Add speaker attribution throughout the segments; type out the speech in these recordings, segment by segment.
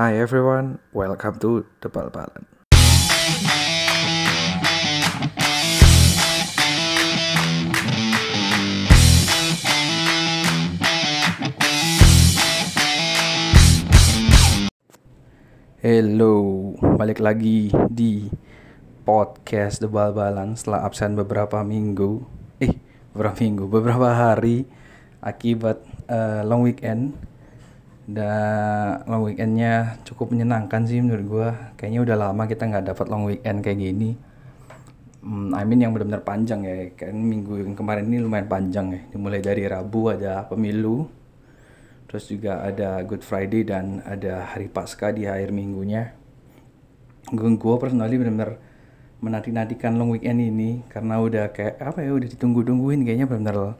Speaker 1: Hi everyone, welcome to The Bal-Balan. Hello, balik lagi di podcast The Bal-Balan setelah absen beberapa minggu. Eh, beberapa minggu, beberapa hari akibat eh, long weekend. Dan long weekendnya cukup menyenangkan sih menurut gua. Kayaknya udah lama kita nggak dapat long weekend kayak gini. Hmm, I mean yang benar-benar panjang ya. Kan minggu yang kemarin ini lumayan panjang ya. Dimulai dari Rabu ada pemilu, terus juga ada Good Friday dan ada hari Pasca di akhir minggunya. Gue gue personally benar-benar menanti-nantikan long weekend ini karena udah kayak apa ya udah ditunggu-tungguin kayaknya benar-benar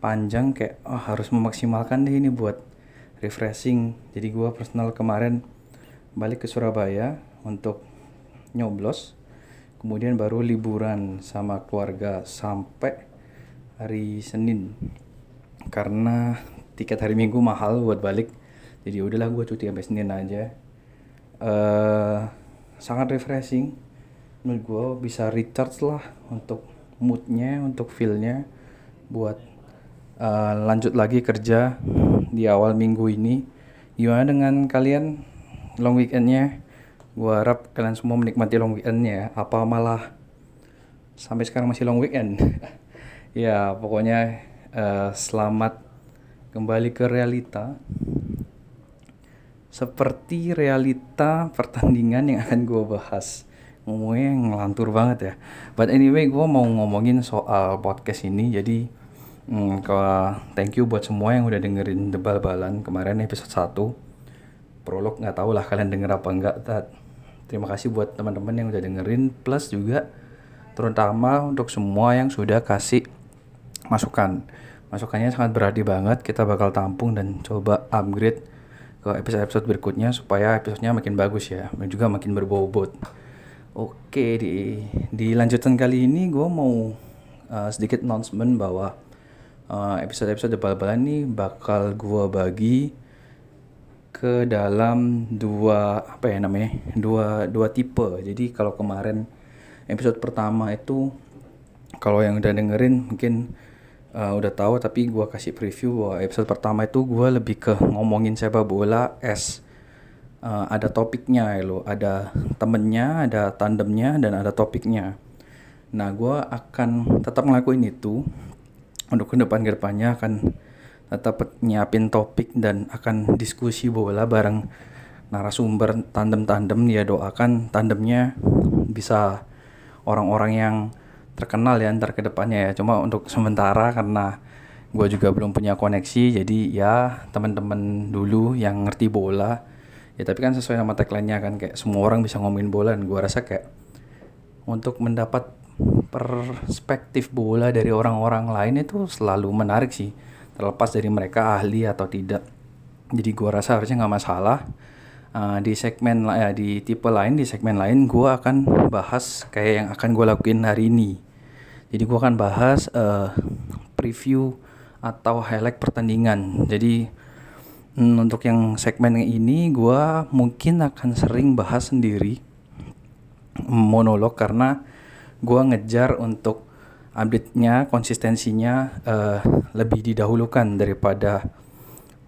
Speaker 1: panjang kayak oh harus memaksimalkan deh ini buat refreshing. Jadi gue personal kemarin balik ke Surabaya untuk nyoblos, kemudian baru liburan sama keluarga sampai hari Senin karena tiket hari Minggu mahal buat balik. Jadi udahlah gue cuti sampai Senin aja. eh sangat refreshing menurut gue bisa recharge lah untuk moodnya untuk feelnya buat eh, lanjut lagi kerja di awal minggu ini. Gimana dengan kalian long weekendnya? Gue harap kalian semua menikmati long weekendnya. Apa malah sampai sekarang masih long weekend? Ya pokoknya eh, selamat kembali ke realita. Seperti realita pertandingan yang akan gue bahas. Ngomongnya ngelantur banget ya. But anyway gue mau ngomongin soal podcast ini. Jadi hmm, thank you buat semua yang udah dengerin debal balan kemarin episode 1 prolog nggak tahu lah kalian denger apa enggak Tat. terima kasih buat teman-teman yang udah dengerin plus juga terutama untuk semua yang sudah kasih masukan. Masukannya sangat berarti banget kita bakal tampung dan coba upgrade ke episode-episode berikutnya supaya episodenya makin bagus ya dan juga makin berbobot. Oke di di lanjutan kali ini gue mau uh, sedikit announcement bahwa uh, episode-episode bal-balan ini bakal gue bagi ke dalam dua apa ya namanya dua dua tipe. Jadi kalau kemarin episode pertama itu kalau yang udah dengerin mungkin uh, udah tahu tapi gua kasih preview bahwa episode pertama itu gua lebih ke ngomongin sepak bola as uh, ada topiknya ya lo. Ada temennya ada tandemnya dan ada topiknya. Nah gua akan tetap ngelakuin itu untuk ke depan ke depannya akan tetap nyiapin topik dan akan diskusi bola bareng narasumber tandem-tandem. Ya doakan tandemnya bisa orang-orang yang terkenal ya ntar ke depannya ya. Cuma untuk sementara karena gue juga belum punya koneksi jadi ya teman-teman dulu yang ngerti bola. Ya tapi kan sesuai sama tagline-nya kan kayak semua orang bisa ngomongin bola dan gue rasa kayak untuk mendapat perspektif bola dari orang-orang lain itu selalu menarik sih. Terlepas dari mereka ahli atau tidak. Jadi gue rasa harusnya nggak masalah. Uh, di segmen ya di tipe lain di segmen lain gue akan bahas kayak yang akan gue lakuin hari ini. Jadi gue akan bahas uh, preview atau highlight pertandingan. Jadi mm, untuk yang segmen ini gue mungkin akan sering bahas sendiri monolog karena gue ngejar untuk update-nya konsistensinya uh, lebih didahulukan daripada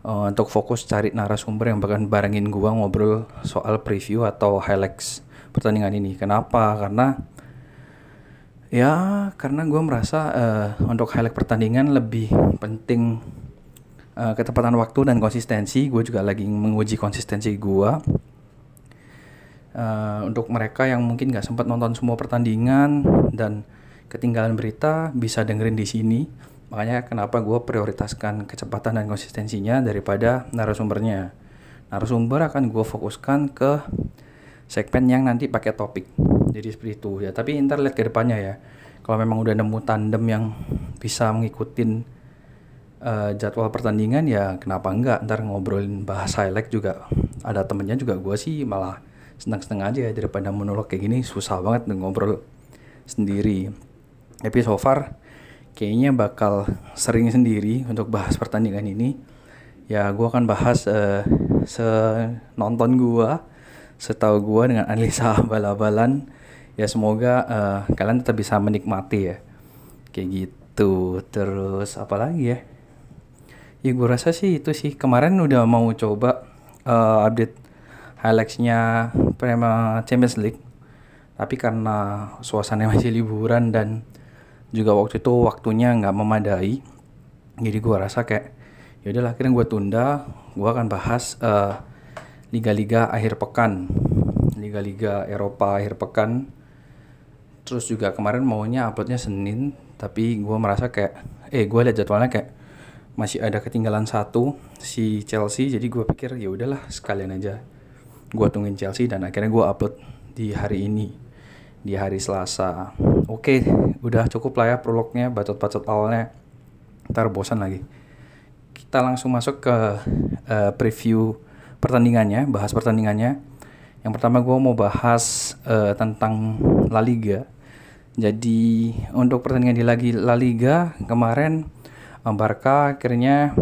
Speaker 1: uh, untuk fokus cari narasumber yang bahkan barengin gua ngobrol soal preview atau highlights pertandingan ini. Kenapa? Karena ya karena gua merasa uh, untuk highlight pertandingan lebih penting uh, ketepatan waktu dan konsistensi. Gue juga lagi menguji konsistensi gua. Uh, untuk mereka yang mungkin nggak sempat nonton semua pertandingan dan ketinggalan berita bisa dengerin di sini. Makanya kenapa gue prioritaskan kecepatan dan konsistensinya daripada narasumbernya. Narasumber akan gue fokuskan ke segmen yang nanti pakai topik. Jadi seperti itu ya. Tapi ntar lihat ke depannya ya. Kalau memang udah nemu tandem yang bisa ngikutin uh, jadwal pertandingan ya kenapa enggak ntar ngobrolin bahas highlight juga ada temennya juga gue sih malah senang-senang aja ya daripada monolog kayak gini susah banget ngobrol sendiri tapi so far kayaknya bakal sering sendiri untuk bahas pertandingan ini Ya, gue akan bahas uh, senonton gue, setahu gue dengan analisa abal-abalan. Ya semoga uh, kalian tetap bisa menikmati ya. Kayak gitu. Terus apa lagi ya? Ya gue rasa sih itu sih. Kemarin udah mau coba uh, update highlights-nya Premier Champions League. Tapi karena suasananya masih liburan dan juga waktu itu waktunya nggak memadai. Jadi gue rasa kayak ya udahlah akhirnya gue tunda gue akan bahas uh, liga-liga akhir pekan liga-liga Eropa akhir pekan terus juga kemarin maunya uploadnya Senin tapi gue merasa kayak eh gue lihat jadwalnya kayak masih ada ketinggalan satu si Chelsea jadi gue pikir ya udahlah sekalian aja gue tungguin Chelsea dan akhirnya gue upload di hari ini di hari Selasa oke udah cukup lah ya prolognya bacot-bacot awalnya ntar bosan lagi kita langsung masuk ke uh, preview pertandingannya, bahas pertandingannya. Yang pertama gue mau bahas uh, tentang La Liga. Jadi untuk pertandingan di lagi La Liga kemarin Barca akhirnya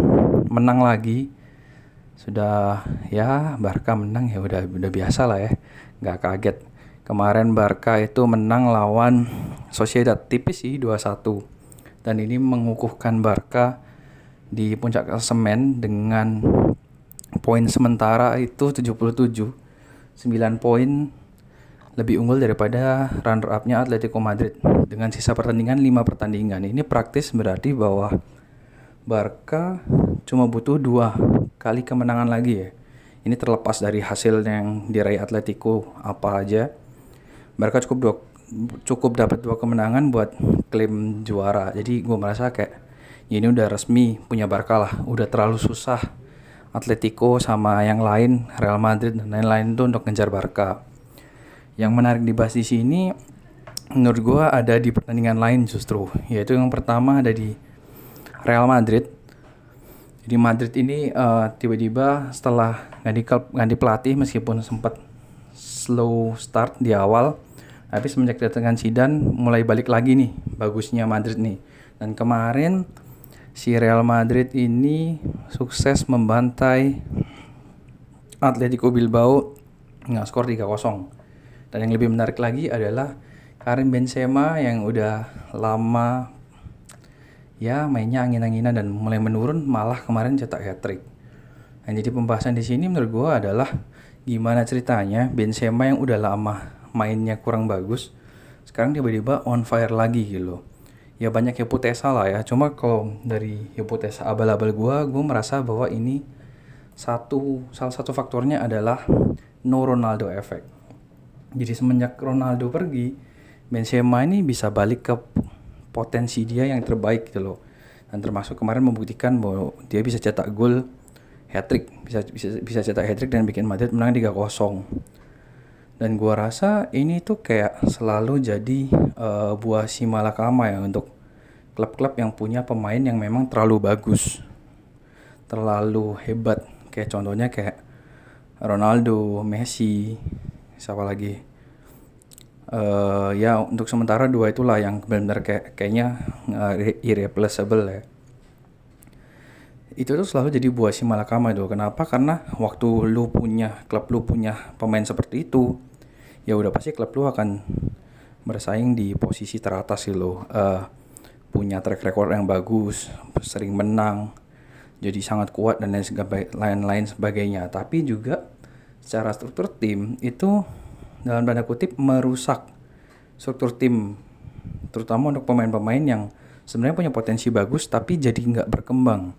Speaker 1: menang lagi. Sudah ya Barca menang ya udah udah biasa lah ya, nggak kaget. Kemarin Barca itu menang lawan Sociedad tipis sih 2-1. Dan ini mengukuhkan Barca di puncak klasemen dengan poin sementara itu 77 9 poin lebih unggul daripada runner up-nya Atletico Madrid dengan sisa pertandingan 5 pertandingan. Ini praktis berarti bahwa Barca cuma butuh dua kali kemenangan lagi ya. Ini terlepas dari hasil yang diraih Atletico apa aja. Barca cukup dua, cukup dapat dua kemenangan buat klaim juara. Jadi gue merasa kayak ya ini udah resmi punya Barca lah udah terlalu susah Atletico sama yang lain Real Madrid dan lain-lain itu untuk ngejar Barca yang menarik dibahas di sini menurut gue ada di pertandingan lain justru yaitu yang pertama ada di Real Madrid jadi Madrid ini uh, tiba-tiba setelah ganti klub ganti pelatih meskipun sempat slow start di awal tapi semenjak kedatangan Zidane mulai balik lagi nih bagusnya Madrid nih dan kemarin si Real Madrid ini sukses membantai Atletico Bilbao dengan skor 3-0. Dan yang lebih menarik lagi adalah Karim Benzema yang udah lama ya mainnya angin-anginan dan mulai menurun malah kemarin cetak hat-trick. Nah, jadi pembahasan di sini menurut gue adalah gimana ceritanya Benzema yang udah lama mainnya kurang bagus sekarang tiba-tiba on fire lagi gitu. Ya banyak hipotesa lah ya. Cuma kalau dari hipotesa abal-abal gue gue merasa bahwa ini satu salah satu faktornya adalah no Ronaldo effect. Jadi semenjak Ronaldo pergi Benzema ini bisa balik ke potensi dia yang terbaik gitu loh. Dan termasuk kemarin membuktikan bahwa dia bisa cetak gol hat trick bisa bisa bisa cetak hat trick dan bikin Madrid menang 3-0 dan gua rasa ini tuh kayak selalu jadi uh, buah si malakama ya untuk klub-klub yang punya pemain yang memang terlalu bagus terlalu hebat. Kayak contohnya kayak Ronaldo, Messi, siapa lagi? Uh, ya untuk sementara dua itulah yang benar-benar kayak kayaknya uh, irreplaceable ya. Itu tuh selalu jadi buah si malakama itu. Kenapa? Karena waktu lu punya klub lu punya pemain seperti itu, ya udah pasti klub lu akan bersaing di posisi teratas sih lo. Uh, punya track record yang bagus, sering menang, jadi sangat kuat dan lain-lain sebagainya. Tapi juga secara struktur tim itu dalam tanda kutip merusak struktur tim, terutama untuk pemain-pemain yang sebenarnya punya potensi bagus tapi jadi nggak berkembang.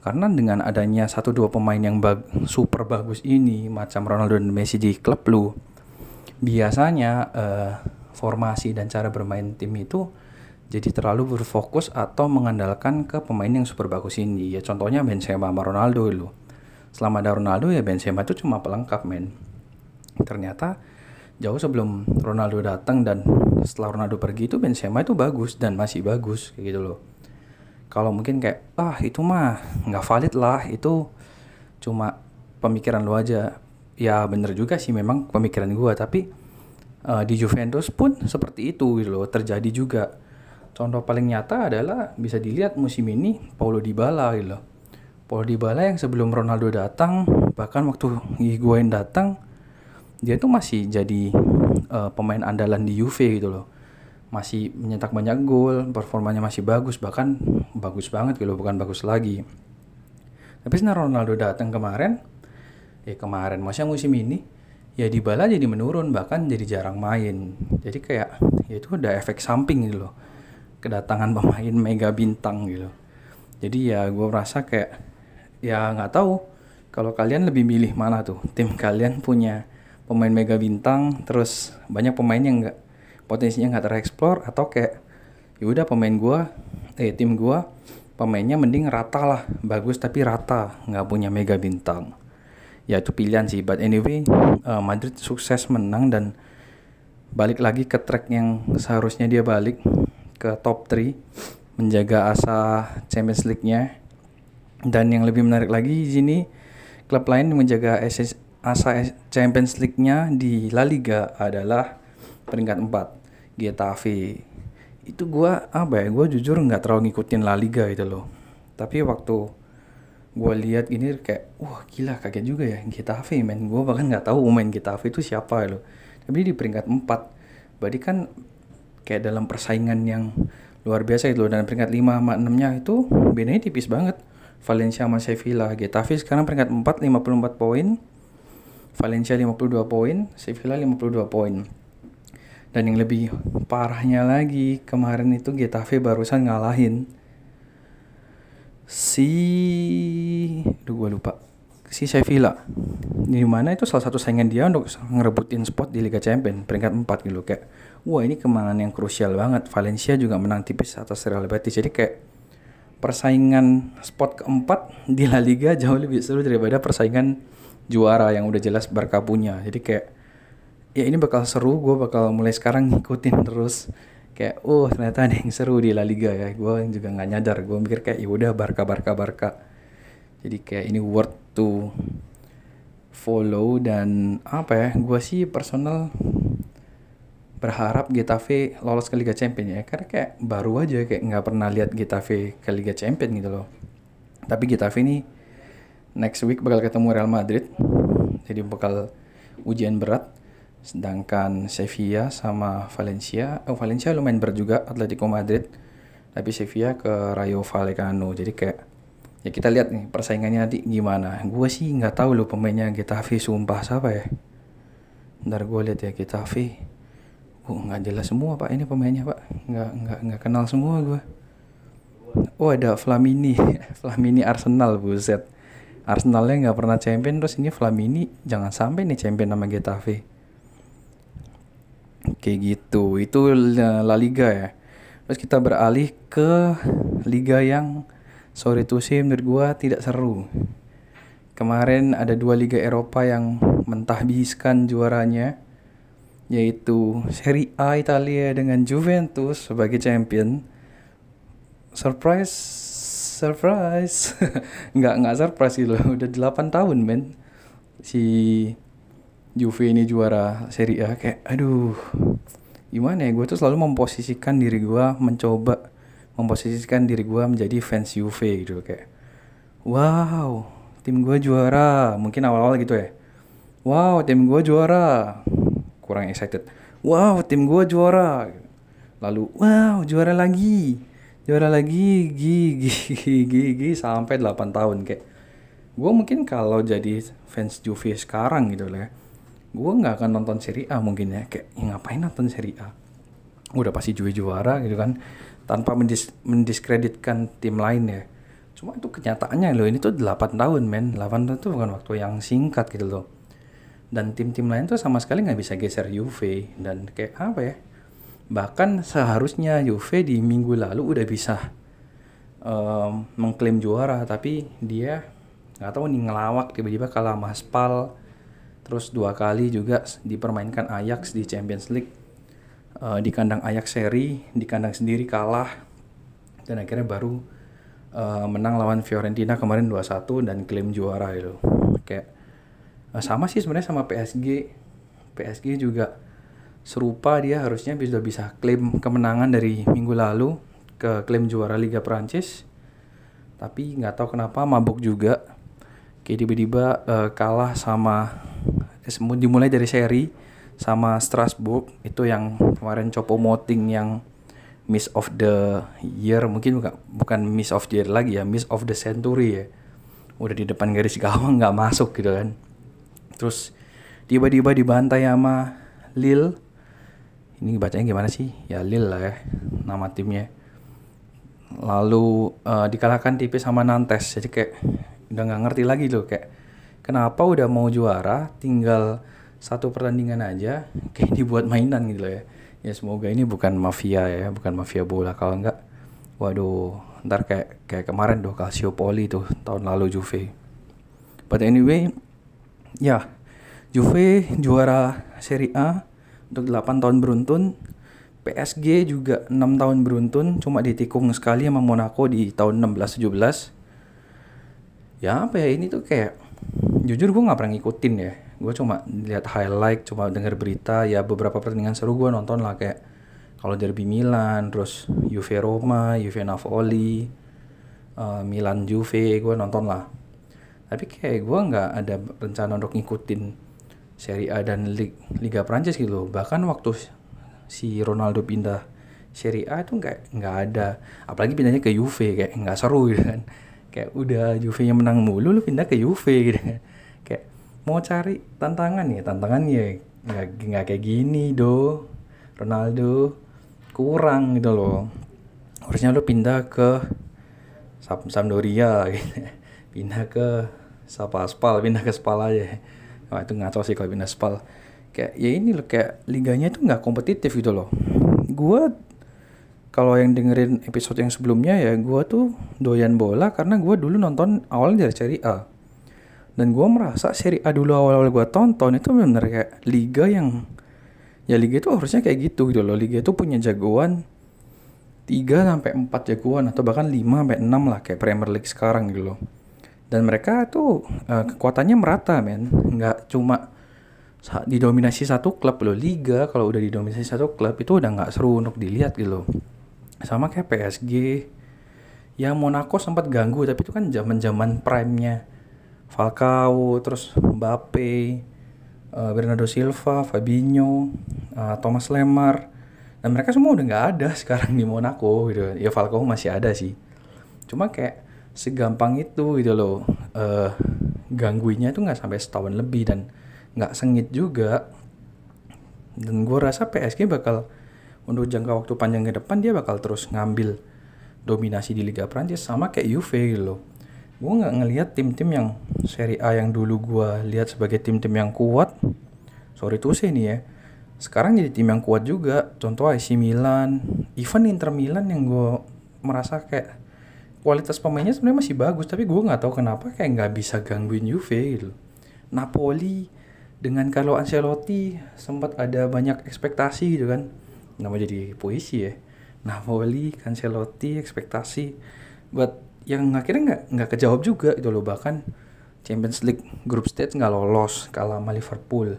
Speaker 1: Karena dengan adanya satu dua pemain yang bag super bagus ini macam Ronaldo dan Messi di klub lu, biasanya uh, formasi dan cara bermain tim itu jadi terlalu berfokus atau mengandalkan ke pemain yang super bagus ini. Ya contohnya Benzema sama Ronaldo lu. Selama ada Ronaldo ya Benzema itu cuma pelengkap men. Ternyata jauh sebelum Ronaldo datang dan setelah Ronaldo pergi itu Benzema itu bagus dan masih bagus kayak gitu loh. Kalau mungkin kayak ah itu mah nggak valid lah itu cuma pemikiran lu aja. Ya bener juga sih memang pemikiran gua tapi uh, di Juventus pun seperti itu gitu loh terjadi juga. Contoh paling nyata adalah bisa dilihat musim ini Paulo Dybala gitu loh. Paulo Dybala yang sebelum Ronaldo datang bahkan waktu Higuain datang dia tuh masih jadi uh, pemain andalan di Juve gitu loh. Masih mencetak banyak gol performanya masih bagus bahkan bagus banget gitu loh bukan bagus lagi. Tapi setelah Ronaldo datang kemarin ya kemarin maksudnya musim ini ya di Bala jadi menurun bahkan jadi jarang main. Jadi kayak ya itu udah efek samping gitu loh. Kedatangan pemain mega bintang gitu jadi ya gue merasa kayak ya nggak tahu kalau kalian lebih milih mana tuh? Tim kalian punya pemain mega bintang terus banyak pemain yang nggak potensinya nggak tereksplor atau kayak ya udah pemain gue eh tim gue pemainnya mending rata lah bagus tapi rata nggak punya mega bintang. Ya itu pilihan sih but anyway uh, Madrid sukses menang dan balik lagi ke track yang seharusnya dia balik ke top 3 menjaga asa Champions League-nya. Dan yang lebih menarik lagi di sini klub lain menjaga asa Champions League-nya di La Liga adalah peringkat 4 Getafe. Itu gue apa ya gue jujur nggak terlalu ngikutin La Liga gitu loh. Tapi waktu gue lihat ini kayak wah gila kaget juga ya Getafe men. Gue bahkan nggak tahu pemain Getafe itu siapa loh. Tapi di peringkat 4 berarti kan kayak dalam persaingan yang luar biasa itu loh. Dan peringkat 5 sama 6 nya itu bedanya tipis banget. Valencia sama Sevilla Getafe sekarang peringkat 4 54 poin Valencia 52 poin Sevilla 52 poin. Dan yang lebih parahnya lagi, kemarin itu Getafe barusan ngalahin si Aduh gue lupa. Si Sevilla. Di mana itu salah satu saingan dia untuk ngerebutin spot di Liga Champions peringkat 4 gitu kayak wah ini kemenangan yang krusial banget. Valencia juga menang tipis atas Real Betis. Jadi kayak persaingan spot keempat di La Liga jauh lebih seru daripada persaingan juara yang udah jelas Barca punya. Jadi kayak ya ini bakal seru gue bakal mulai sekarang ngikutin terus. Kayak oh ternyata ada yang seru di La Liga ya. Gue juga nggak nyadar gue mikir kayak ya udah Barca Barca Barca. Jadi kayak ini worth to follow dan apa ya gue sih personal berharap Getafe lolos ke Liga Champions ya. Karena kayak baru aja kayak nggak pernah lihat Getafe ke Liga Champions gitu loh. Tapi Getafe ini next week bakal ketemu Real Madrid jadi bakal ujian berat Sedangkan Sevilla sama Valencia, oh Valencia lumayan berat juga Atletico Madrid. Tapi Sevilla ke Rayo Vallecano. Jadi kayak ya kita lihat nih persaingannya nanti gimana. Gue sih nggak tahu loh pemainnya Getafe sumpah siapa ya. Ntar gue lihat ya Getafe. Oh nggak jelas semua pak ini pemainnya pak. Nggak nggak nggak kenal semua gue. Oh ada Flamini, Flamini Arsenal buset. Arsenalnya nggak pernah champion terus ini Flamini jangan sampai nih champion sama Getafe Kayak gitu. Itu La Liga ya. Terus kita beralih ke liga yang sorry to say menurut gua tidak seru. Kemarin ada dua liga Eropa yang mentahbiskan juaranya yaitu Serie A Italia dengan Juventus sebagai champion. Surprise, surprise. nggak nggak surprise gitu loh. Udah 8 tahun men. Si Juve ini juara Serie A kayak aduh gimana ya? Gue tuh selalu memposisikan diri gue mencoba memposisikan diri gue menjadi fans Juve gitu kayak. Wow tim gue juara. Mungkin awal-awal gitu ya. Wow tim gue juara. Kurang excited. Wow tim gue juara. Lalu wow juara lagi juara lagi gigi gigi gigi sampai 8 tahun kayak. Gue mungkin kalau jadi fans Juve sekarang gitu lah ya gue nggak akan nonton seri A mungkin ya kayak ya ngapain nonton seri A? Udah pasti juara juara gitu kan tanpa mendis mendiskreditkan tim lain ya. Cuma itu kenyataannya loh ini tuh 8 tahun men. 8 tahun itu bukan waktu yang singkat gitu loh. Dan tim-tim lain tuh sama sekali nggak bisa geser Juve dan kayak apa ya bahkan seharusnya Juve di minggu lalu udah bisa um, mengklaim juara tapi dia nggak tahu nih ngelawak tiba-tiba kalah sama Spal Terus dua kali juga dipermainkan Ajax di Champions League. Uh, di kandang Ajax seri, di kandang sendiri kalah. Dan akhirnya baru uh, menang lawan Fiorentina kemarin 2-1 dan klaim juara itu. Kayak uh, sama sih sebenarnya sama PSG. PSG juga serupa dia harusnya bisa bisa klaim kemenangan dari minggu lalu ke klaim juara Liga Prancis. tapi nggak tahu kenapa mabuk juga. Kayak tiba-tiba uh, kalah sama dimulai dari seri sama Strasbourg. Itu yang kemarin Copo Moting yang Miss of the Year. Mungkin bukan bukan Miss of the Year lagi ya Miss of the Century ya. Udah di depan garis gawang nggak masuk gitu kan. Terus tiba-tiba dibantai sama Lil ini bacanya gimana sih? Ya Lil lah ya nama timnya. Lalu uh, dikalahkan tipis sama Nantes jadi kayak udah nggak ngerti lagi loh kayak kenapa udah mau juara tinggal satu pertandingan aja kayak dibuat mainan gitu loh ya. Ya semoga ini bukan mafia ya bukan mafia bola. Kalau enggak waduh ntar kayak kayak kemarin doh Calciopoli tuh tahun lalu Juve. But anyway ya Juve juara Serie A untuk 8 tahun beruntun PSG juga 6 tahun beruntun cuma ditikung sekali sama Monaco di tahun 16-17 ya apa ya ini tuh kayak jujur gue nggak pernah ngikutin ya. Gue cuma lihat highlight cuma denger berita ya beberapa pertandingan seru gue nonton lah kayak kalau derby Milan terus Juve Roma Juve Napoli uh, Milan Juve gue nonton lah. Tapi kayak gue nggak ada rencana untuk ngikutin Serie A dan Liga Prancis gitu bahkan waktu si Ronaldo pindah Serie A itu nggak nggak ada. Apalagi pindahnya ke Juve kayak nggak seru gitu kan. Kayak udah Juve yang menang mulu lu pindah ke Juve gitu kan. Kayak mau cari tantangan ya tantangan ya nggak kayak gini do. Ronaldo kurang gitu loh. Harusnya lu pindah ke Sam Sampdoria gitu. Pindah ke Sapa Spal pindah ke Spal aja Wah itu ngaco sih kalau Spal kayak ya ini loh kayak liganya itu nggak kompetitif gitu loh. Gue kalau yang dengerin episode yang sebelumnya ya gue tuh doyan bola karena gue dulu nonton awalnya dari Serie A. Dan gue merasa Serie A dulu awal-awal gue tonton itu benar kayak liga yang ya liga itu harusnya kayak gitu gitu loh. Liga itu punya jagoan 3 sampai 4 jagoan atau bahkan 5 sampai 6 lah kayak Premier League sekarang gitu loh dan mereka tuh uh, kekuatannya merata men. Nggak cuma didominasi satu klub loh. Liga kalau udah didominasi satu klub itu udah nggak seru untuk dilihat gitu. Loh sama kayak PSG ya Monaco sempat ganggu tapi itu kan zaman zaman prime nya Falcao terus Mbappe uh, Bernardo Silva Fabinho uh, Thomas Lemar. Dan mereka semua udah nggak ada sekarang di Monaco gitu. Ya Falcao masih ada sih. Cuma kayak segampang itu gitu loh. Uh, gangguinnya itu nggak sampai setahun lebih dan nggak sengit juga. Dan gue rasa PSG bakal untuk jangka waktu panjang ke depan dia bakal terus ngambil dominasi di Liga Prancis sama kayak Juve gitu loh. Gue nggak ngelihat tim-tim yang Serie A yang dulu gue lihat sebagai tim-tim yang kuat. Sorry tuh sih nih ya. Sekarang jadi tim yang kuat juga. Contoh AC Milan even Inter Milan yang gue merasa kayak kualitas pemainnya sebenarnya masih bagus tapi gue nggak tahu kenapa kayak nggak bisa gangguin Juve gitu. Napoli dengan kalau Ancelotti sempat ada banyak ekspektasi gitu kan. Nama jadi puisi ya. Napoli Ancelotti ekspektasi. Buat yang akhirnya nggak nggak kejawab juga gitu loh bahkan Champions League group stage nggak lolos kalah sama Liverpool.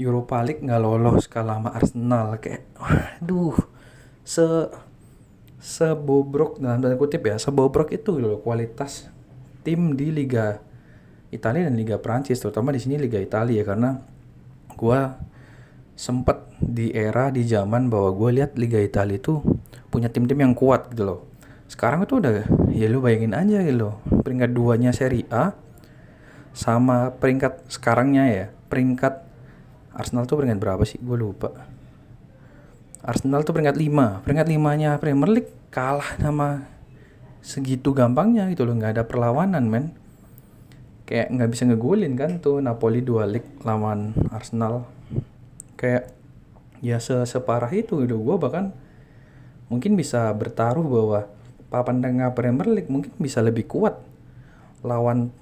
Speaker 1: Europa League nggak lolos kalah sama Arsenal kayak aduh se sebobrok dalam tanda kutip ya sebobrok itu loh kualitas tim di Liga Italia dan Liga Prancis terutama di sini Liga Italia karena gue sempet di era di zaman bahwa gue lihat Liga Italia itu punya tim-tim yang kuat gitu loh. Sekarang itu udah ya lu bayangin aja gitu loh peringkat duanya Serie A sama peringkat sekarangnya ya peringkat Arsenal tuh peringkat berapa sih? Gue lupa Arsenal tuh peringkat 5 peringkat 5 nya Premier League kalah sama segitu gampangnya gitu loh. Nggak ada perlawanan men. Kayak nggak bisa ngegolin kan tuh Napoli dua leg lawan Arsenal. Kayak ya se separah itu gitu. Gue bahkan mungkin bisa bertaruh bahwa papan tengah Premier League mungkin bisa lebih kuat lawan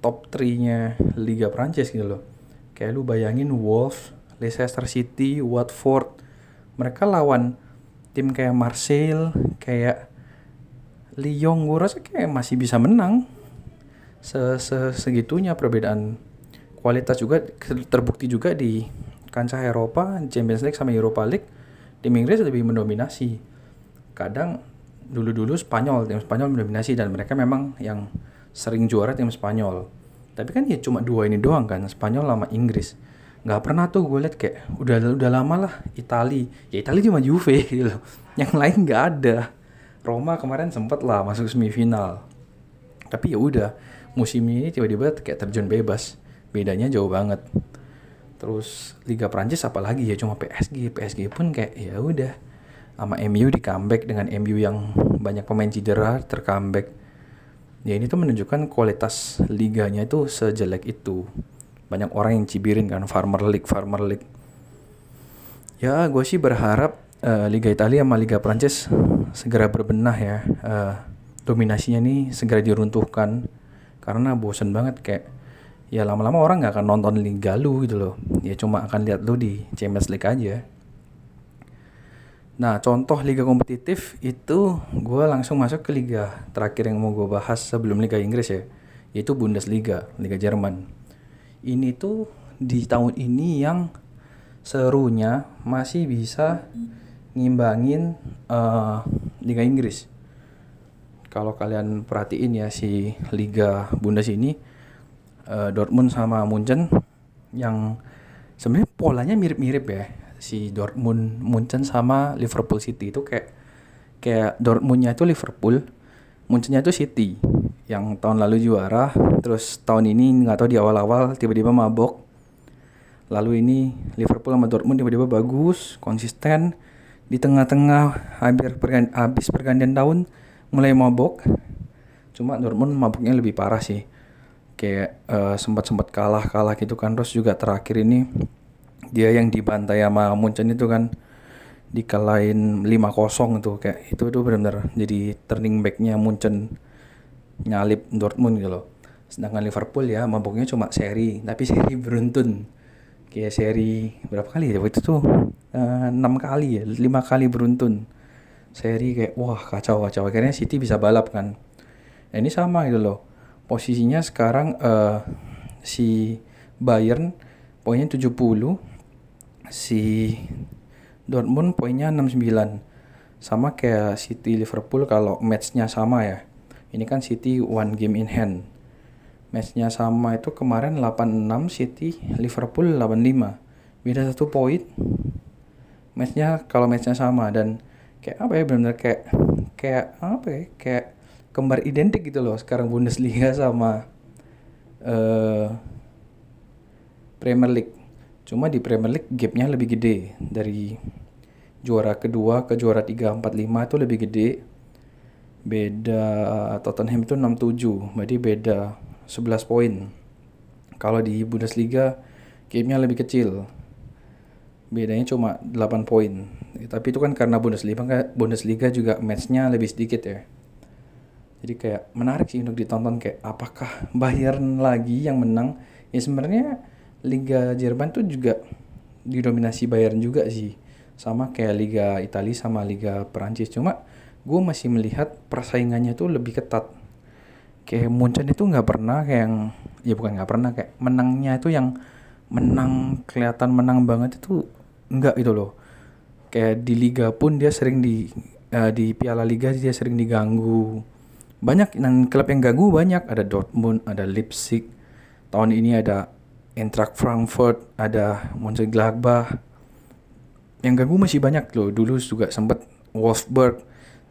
Speaker 1: top 3-nya Liga Prancis gitu loh. Kayak lu bayangin Wolves, Leicester City, Watford, mereka lawan tim kayak Marseille, kayak Lyon gue rasa kayak masih bisa menang. Se -se segitunya perbedaan kualitas juga terbukti juga di kancah Eropa Champions League sama Europa League tim Inggris lebih mendominasi. Kadang dulu-dulu Spanyol tim Spanyol mendominasi dan mereka memang yang sering juara tim Spanyol. Tapi kan ya cuma dua ini doang kan Spanyol sama Inggris nggak pernah tuh gue liat kayak udah udah lama lah Itali. Ya Itali cuma Juve gitu loh. Yang lain nggak ada. Roma kemarin sempet lah masuk semifinal. Tapi ya udah musim ini tiba-tiba kayak terjun bebas. Bedanya jauh banget. Terus Liga Prancis apalagi ya cuma PSG PSG pun kayak ya udah sama MU di comeback dengan MU yang banyak pemain cedera tercomeback. Ya ini tuh menunjukkan kualitas liganya itu sejelek itu banyak orang yang cibirin kan Farmer League Farmer League. Ya gue sih berharap uh, Liga Italia sama Liga Prancis segera berbenah ya. Uh, dominasinya nih segera diruntuhkan. Karena bosen banget kayak ya lama-lama orang nggak akan nonton Liga lu gitu loh. Ya cuma akan lihat lu di Champions League aja. Nah contoh liga kompetitif itu gue langsung masuk ke liga terakhir yang mau gue bahas sebelum Liga Inggris ya yaitu Bundesliga Liga Jerman ini tuh di tahun ini yang serunya masih bisa ngimbangin uh, Liga Inggris. Kalau kalian perhatiin ya si Liga Bundes ini uh, Dortmund sama Munchen yang sebenarnya polanya mirip-mirip ya. Si Dortmund Munchen sama Liverpool City itu kayak kayak Dortmundnya itu Liverpool Munchennya itu City yang tahun lalu juara terus tahun ini nggak tahu di awal-awal tiba-tiba mabok. Lalu ini Liverpool sama Dortmund tiba-tiba bagus konsisten di tengah-tengah hampir habis pergantian tahun mulai mabok. Cuma Dortmund mabuknya lebih parah sih. Kayak uh, sempat-sempat kalah-kalah gitu kan terus juga terakhir ini dia yang dibantai sama Munchen itu kan dikalahin 5-0 tuh kayak itu tuh benar-benar jadi turning backnya Munchen nyalip Dortmund gitu loh. Sedangkan Liverpool ya mabuknya cuma seri tapi seri beruntun. Kayak seri berapa kali ya itu tuh? Eh, enam kali ya lima kali beruntun. Seri kayak wah kacau kacau akhirnya City bisa balap kan. Nah, ini sama gitu loh. Posisinya sekarang uh, si Bayern poinnya 70 si Dortmund poinnya 69 sama kayak City Liverpool kalau matchnya sama ya. Ini kan City one game in hand. Matchnya sama itu kemarin 86 City Liverpool 85 beda satu poin matchnya kalau matchnya sama dan kayak apa ya benar-benar kayak kayak apa ya kayak kembar identik gitu loh sekarang Bundesliga sama uh, Premier League. Cuma di Premier League gapnya lebih gede dari juara kedua ke juara 3, 4, 5 itu lebih gede. Beda Tottenham itu 67, berarti beda 11 poin. Kalau di Bundesliga gapnya lebih kecil. Bedanya cuma 8 poin. Tapi itu kan karena Bundesliga Bundesliga juga matchnya lebih sedikit ya jadi kayak menarik sih untuk ditonton kayak apakah Bayern lagi yang menang ya sebenarnya Liga Jerman tuh juga didominasi Bayern juga sih. Sama kayak Liga Italia sama Liga Perancis. Cuma gue masih melihat persaingannya tuh lebih ketat. Kayak Munchen itu nggak pernah kayak yang ya bukan nggak pernah kayak menangnya itu yang menang kelihatan menang banget itu enggak itu loh. Kayak di liga pun dia sering di uh, di Piala Liga dia sering diganggu. Banyak dan klub yang ganggu banyak. Ada Dortmund ada Leipzig. Tahun ini ada Eintracht Frankfurt ada Mönchengladbach. Yang ganggu masih banyak loh. Dulu juga sempet Wolfsburg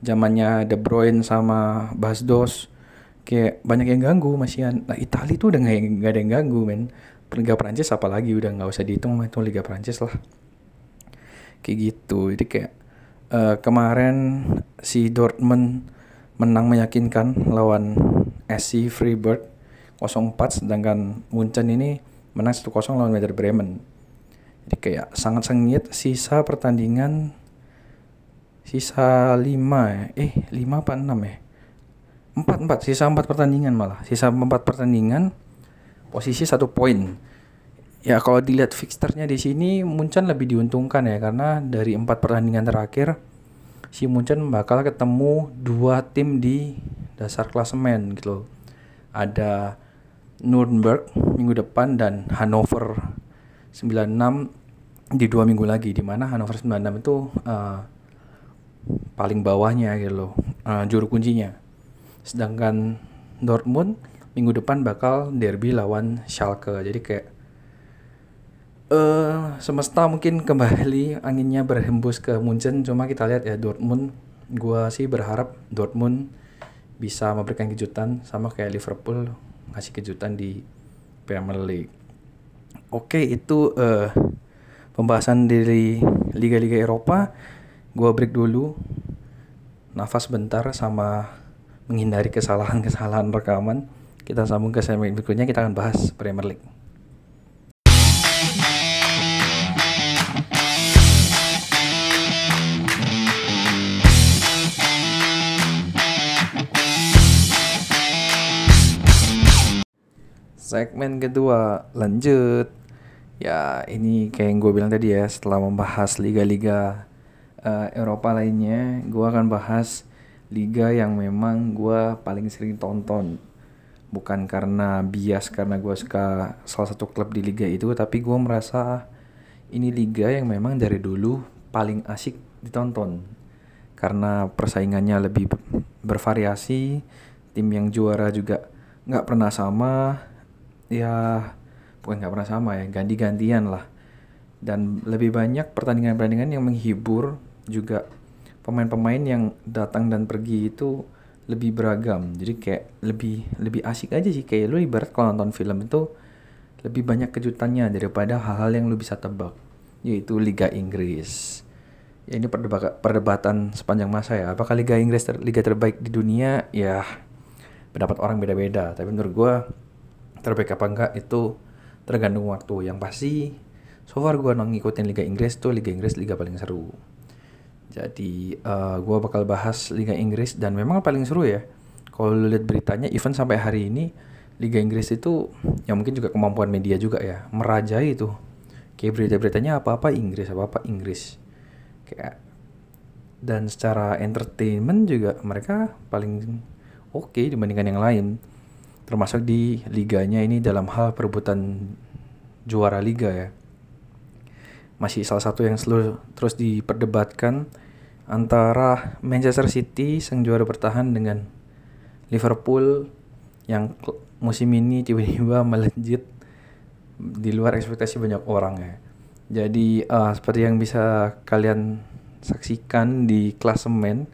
Speaker 1: zamannya De Bruyne sama Basdos. Kayak banyak yang ganggu masih nah Italia tuh udah nggak ada yang ganggu men. Liga Prancis apalagi udah nggak usah dihitung itu Liga Prancis lah. Kayak gitu. Jadi kayak uh, kemarin si Dortmund menang meyakinkan lawan SC Freebird 0-4 sedangkan Munchen ini menang 1-0 lawan Werder Bremen. Jadi kayak sangat sengit sisa pertandingan sisa 5 ya. Eh, 5 apa 6 ya? 4 4 sisa 4 pertandingan malah. Sisa 4 pertandingan posisi 1 poin. Ya kalau dilihat fixturnya di sini Munchen lebih diuntungkan ya karena dari 4 pertandingan terakhir si Munchen bakal ketemu dua tim di dasar klasemen gitu Ada Nuremberg minggu depan dan Hannover 96 di dua minggu lagi di mana Hannover 96 itu uh, paling bawahnya gitu loh uh, juru kuncinya. Sedangkan Dortmund minggu depan bakal derby lawan Schalke. Jadi kayak uh, semesta mungkin kembali anginnya berhembus ke Munchen cuma kita lihat ya Dortmund gua sih berharap Dortmund bisa memberikan kejutan sama kayak Liverpool ngasih kejutan di Premier League. Oke, itu uh, pembahasan dari liga-liga Eropa. Gua break dulu. Nafas bentar sama menghindari kesalahan-kesalahan rekaman. Kita sambung ke segmen berikutnya kita akan bahas Premier League. Segmen kedua lanjut. Ya ini kayak yang gue bilang tadi ya setelah membahas liga-liga uh, Eropa lainnya, gue akan bahas liga yang memang gue paling sering tonton. Bukan karena bias karena gue suka salah satu klub di liga itu, tapi gue merasa ini liga yang memang dari dulu paling asik ditonton. Karena persaingannya lebih bervariasi, tim yang juara juga nggak pernah sama, ya bukan nggak pernah sama ya ganti-gantian lah. Dan lebih banyak pertandingan-pertandingan yang menghibur juga pemain-pemain yang datang dan pergi itu lebih beragam. Jadi kayak lebih lebih asik aja sih. Kayak lu ibarat kalau nonton film itu lebih banyak kejutannya daripada hal-hal yang lu bisa tebak. Yaitu Liga Inggris. Ya ini perdebatan, sepanjang masa ya. Apakah Liga Inggris ter, liga terbaik di dunia? Ya pendapat orang beda-beda. Tapi menurut gue terbaik apa enggak itu tergantung waktu. Yang pasti so far gue ngikutin Liga Inggris tuh Liga Inggris liga paling seru. Jadi uh, eh, gue bakal bahas Liga Inggris dan memang paling seru ya. Kalau lihat beritanya event sampai hari ini Liga Inggris itu ya mungkin juga kemampuan media juga ya merajai itu. Kayak berita-beritanya apa-apa Inggris apa-apa Inggris. Kayak dan secara entertainment juga mereka paling oke okay dibandingkan yang lain termasuk di liganya ini dalam hal perebutan juara liga ya. Masih salah satu yang selalu terus diperdebatkan antara Manchester City sang juara bertahan dengan Liverpool yang musim ini tiba-tiba melejit di luar ekspektasi banyak orang ya. Jadi uh, seperti yang bisa kalian saksikan di klasemen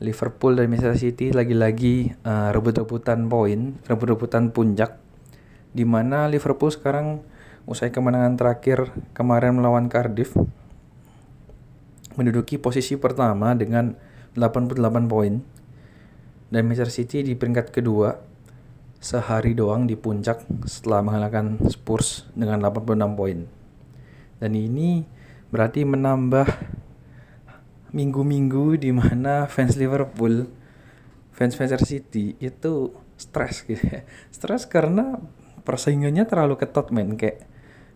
Speaker 1: Liverpool dan Manchester City lagi-lagi uh, rebut-rebutan poin, rebut-rebutan puncak di mana Liverpool sekarang usai kemenangan terakhir kemarin melawan Cardiff menduduki posisi pertama dengan 88 poin dan Manchester City di peringkat kedua sehari doang di puncak setelah mengalahkan Spurs dengan 86 poin. Dan ini berarti menambah minggu-minggu di mana fans Liverpool, fans Manchester City itu stres gitu ya. Stres karena persaingannya terlalu ketat men kayak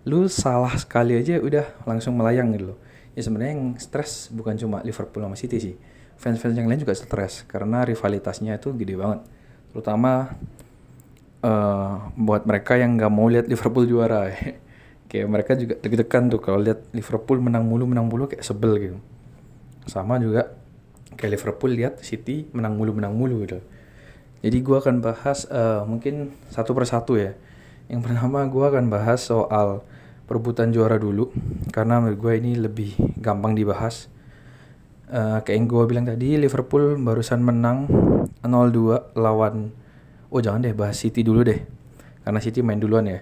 Speaker 1: lu salah sekali aja udah langsung melayang gitu loh. Ya sebenarnya yang stres bukan cuma Liverpool sama City sih. Fans-fans yang lain juga stres karena rivalitasnya itu gede banget. Terutama uh, buat mereka yang nggak mau lihat Liverpool juara. kayak mereka juga deg-degan tuh kalau lihat Liverpool menang mulu menang mulu kayak sebel gitu sama juga kayak Liverpool lihat City menang mulu menang mulu gitu. Jadi gue akan bahas uh, mungkin satu persatu ya. Yang pertama gue akan bahas soal perebutan juara dulu karena menurut gue ini lebih gampang dibahas. Uh, kayak yang gue bilang tadi Liverpool barusan menang 0-2 lawan oh jangan deh bahas City dulu deh. Karena City main duluan ya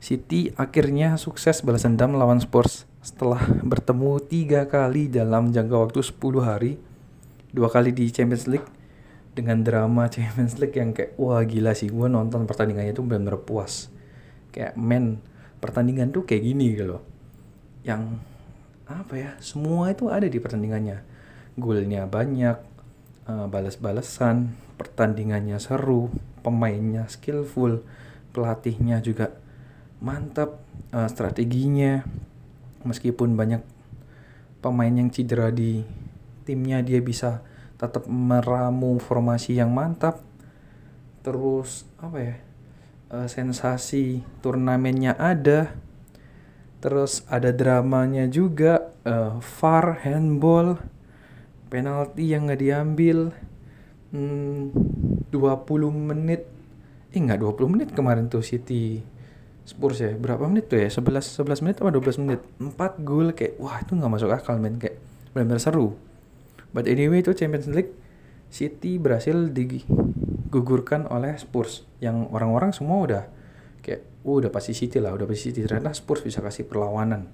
Speaker 1: City akhirnya sukses balas dendam lawan Spurs setelah bertemu tiga kali dalam jangka waktu 10 hari dua kali di Champions League. Dengan drama Champions League yang kayak wah gila sih gue nonton pertandingannya itu benar-benar puas. Kayak men pertandingan tuh kayak gini gitu loh. Yang apa ya semua itu ada di pertandingannya. Golnya banyak uh, balas-balasan pertandingannya seru pemainnya skillful pelatihnya juga mantap uh, strateginya. Meskipun banyak pemain yang cedera di timnya dia bisa tetap meramu formasi yang mantap. Terus apa ya uh, sensasi turnamennya ada. Terus ada dramanya juga uh, far handball penalti yang nggak diambil. Hmm, 20 menit eh enggak 20 menit kemarin tuh City Spurs ya berapa menit tuh ya? 11 11 menit apa 12 menit? 4 gol kayak wah itu nggak masuk akal men. Kayak benar-benar seru. But anyway itu Champions League City berhasil digugurkan oleh Spurs yang orang-orang semua udah kayak oh, udah pasti City lah udah pasti City. Ternyata Spurs bisa kasih perlawanan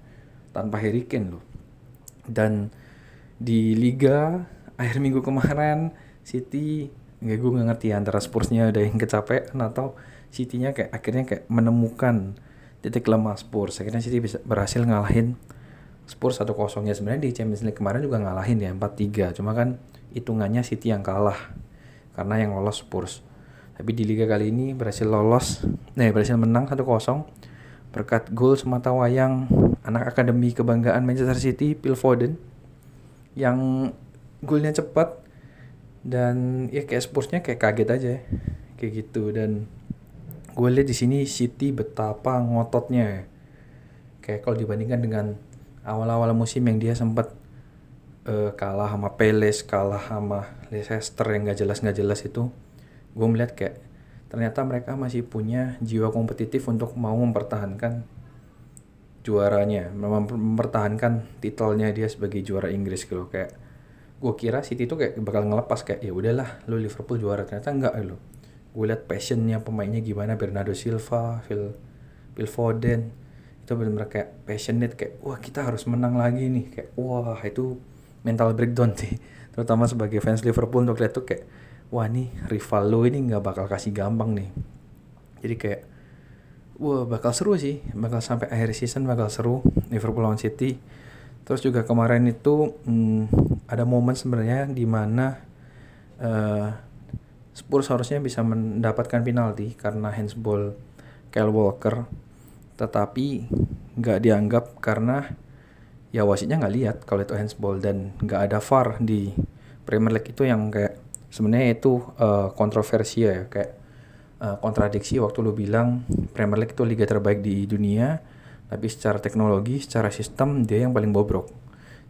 Speaker 1: tanpa Harry Kane loh. Dan di Liga akhir minggu kemarin City gue nggak ngerti antara Spursnya udah yang kecapean atau City-nya kayak akhirnya kayak menemukan titik lemah Spurs. Akhirnya City bisa berhasil ngalahin Spurs 1-0 ya sebenarnya di Champions League kemarin juga ngalahin ya 4-3 cuma kan hitungannya City yang kalah karena yang lolos Spurs. Tapi di Liga kali ini berhasil lolos nih berhasil menang 1-0 berkat gol semata wayang anak akademi kebanggaan Manchester City Phil Foden yang golnya cepat dan ya kayak Spursnya kayak kaget aja kayak gitu. Dan gue lihat di sini City betapa ngototnya. Kayak kalau dibandingkan dengan awal-awal musim yang dia sempat uh, kalah sama Peles kalah sama Leicester yang gak jelas nggak jelas itu gue melihat kayak ternyata mereka masih punya jiwa kompetitif untuk mau mempertahankan juaranya mempertahankan titelnya dia sebagai juara Inggris gitu kayak gue kira City itu kayak bakal ngelepas kayak ya udahlah lo Liverpool juara. Ternyata enggak lo gue liat passionnya pemainnya gimana. Bernardo Silva Phil Phil Foden. Itu benar-benar kayak passionate kayak wah kita harus menang lagi nih. Kayak wah itu mental breakdown sih. Terutama sebagai fans Liverpool untuk lihat tuh kayak wah nih rival lo ini nggak bakal kasih gampang nih. Jadi kayak wah bakal seru sih. Bakal sampai akhir season bakal seru. Liverpool lawan City. Terus juga kemarin itu hmm, ada momen sebenarnya di mana uh, Spurs harusnya bisa mendapatkan penalti karena handsball Kyle Walker, tetapi nggak dianggap karena ya wasitnya nggak lihat kalau itu handsball dan nggak ada VAR di Premier League itu yang kayak sebenarnya itu uh, kontroversi ya kayak uh, kontradiksi waktu lu bilang Premier League itu liga terbaik di dunia tapi secara teknologi, secara sistem dia yang paling bobrok.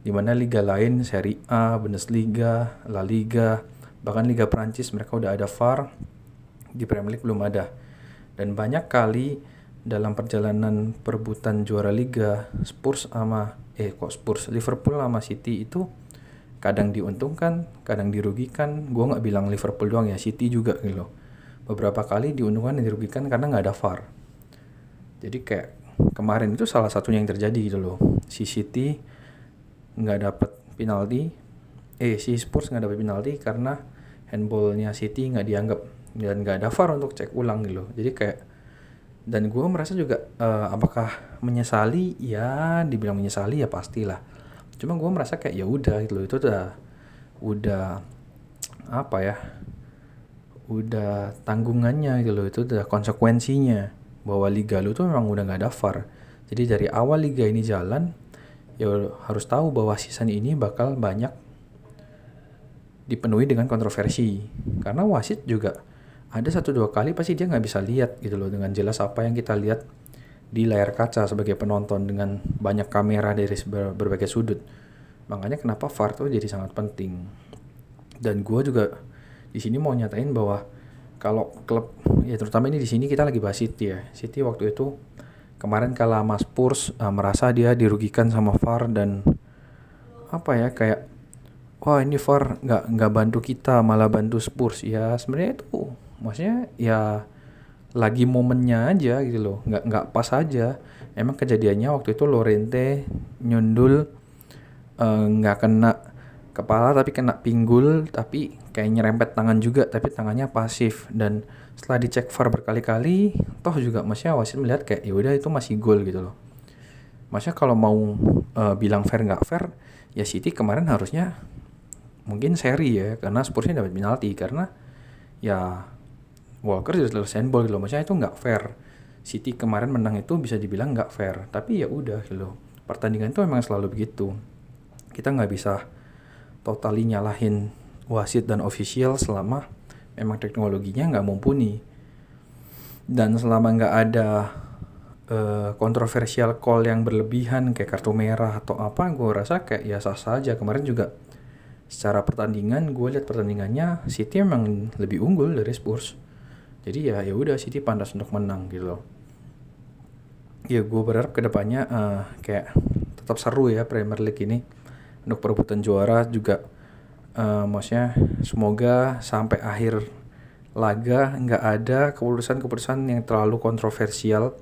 Speaker 1: Di mana liga lain, Serie A, Bundesliga, La Liga, bahkan Liga Prancis mereka udah ada VAR, di Premier League belum ada. Dan banyak kali dalam perjalanan perebutan juara liga, Spurs sama eh kok Spurs, Liverpool sama City itu kadang diuntungkan, kadang dirugikan. Gue nggak bilang Liverpool doang ya, City juga gitu. Beberapa kali diuntungkan dan dirugikan karena nggak ada VAR. Jadi kayak kemarin itu salah satunya yang terjadi gitu loh si City nggak dapet penalti eh si Spurs nggak dapet penalti karena handballnya City nggak dianggap. Dan nggak ada VAR untuk cek ulang gitu jadi kayak dan gue merasa juga uh, apakah menyesali? Ya dibilang menyesali ya pastilah. Cuma gue merasa kayak ya udah gitu loh. Itu udah udah apa ya? Udah tanggungannya gitu loh. Itu udah konsekuensinya bahwa liga lu tuh memang udah nggak ada VAR. Jadi dari awal liga ini jalan, ya harus tahu bahwa season ini bakal banyak dipenuhi dengan kontroversi. Karena wasit juga ada satu dua kali pasti dia nggak bisa lihat gitu loh dengan jelas apa yang kita lihat di layar kaca sebagai penonton dengan banyak kamera dari berbagai sudut. Makanya kenapa VAR tuh jadi sangat penting. Dan gue juga di sini mau nyatain bahwa kalau klub ya terutama ini di sini kita lagi bahas City ya. City waktu itu kemarin kalah Mas Spurs uh, merasa dia dirugikan sama VAR dan apa ya kayak wah ini VAR nggak nggak bantu kita malah bantu Spurs. Ya sebenarnya itu maksudnya ya lagi momennya aja gitu loh. Nggak nggak pas aja. Emang kejadiannya waktu itu Lorente nyundul eh, nggak uh, kena kepala tapi kena pinggul tapi kayak nyerempet tangan juga tapi tangannya pasif. Dan setelah dicek VAR berkali-kali toh juga maksudnya wasit melihat kayak ya udah itu masih gol gitu loh. Maksudnya kalau mau uh, bilang fair nggak fair ya City kemarin harusnya mungkin seri ya karena Spursnya dapat penalti karena ya Walker sudah selesai ball gitu loh. Maksudnya itu nggak fair. City kemarin menang itu bisa dibilang nggak fair. Tapi ya udah gitu loh. Pertandingan itu memang selalu begitu. Kita nggak bisa totali nyalahin wasit dan official selama memang teknologinya nggak mumpuni. Dan selama nggak ada uh, kontroversial call yang berlebihan kayak kartu merah atau apa gue rasa kayak ya sah saja kemarin juga secara pertandingan gue lihat pertandingannya City emang lebih unggul dari Spurs. Jadi ya ya udah City pantas untuk menang gitu loh. Ya gue berharap ke depannya uh, kayak tetap seru ya Premier League ini. Untuk perebutan juara juga uh, maksudnya semoga sampai akhir laga nggak ada keputusan-keputusan yang terlalu kontroversial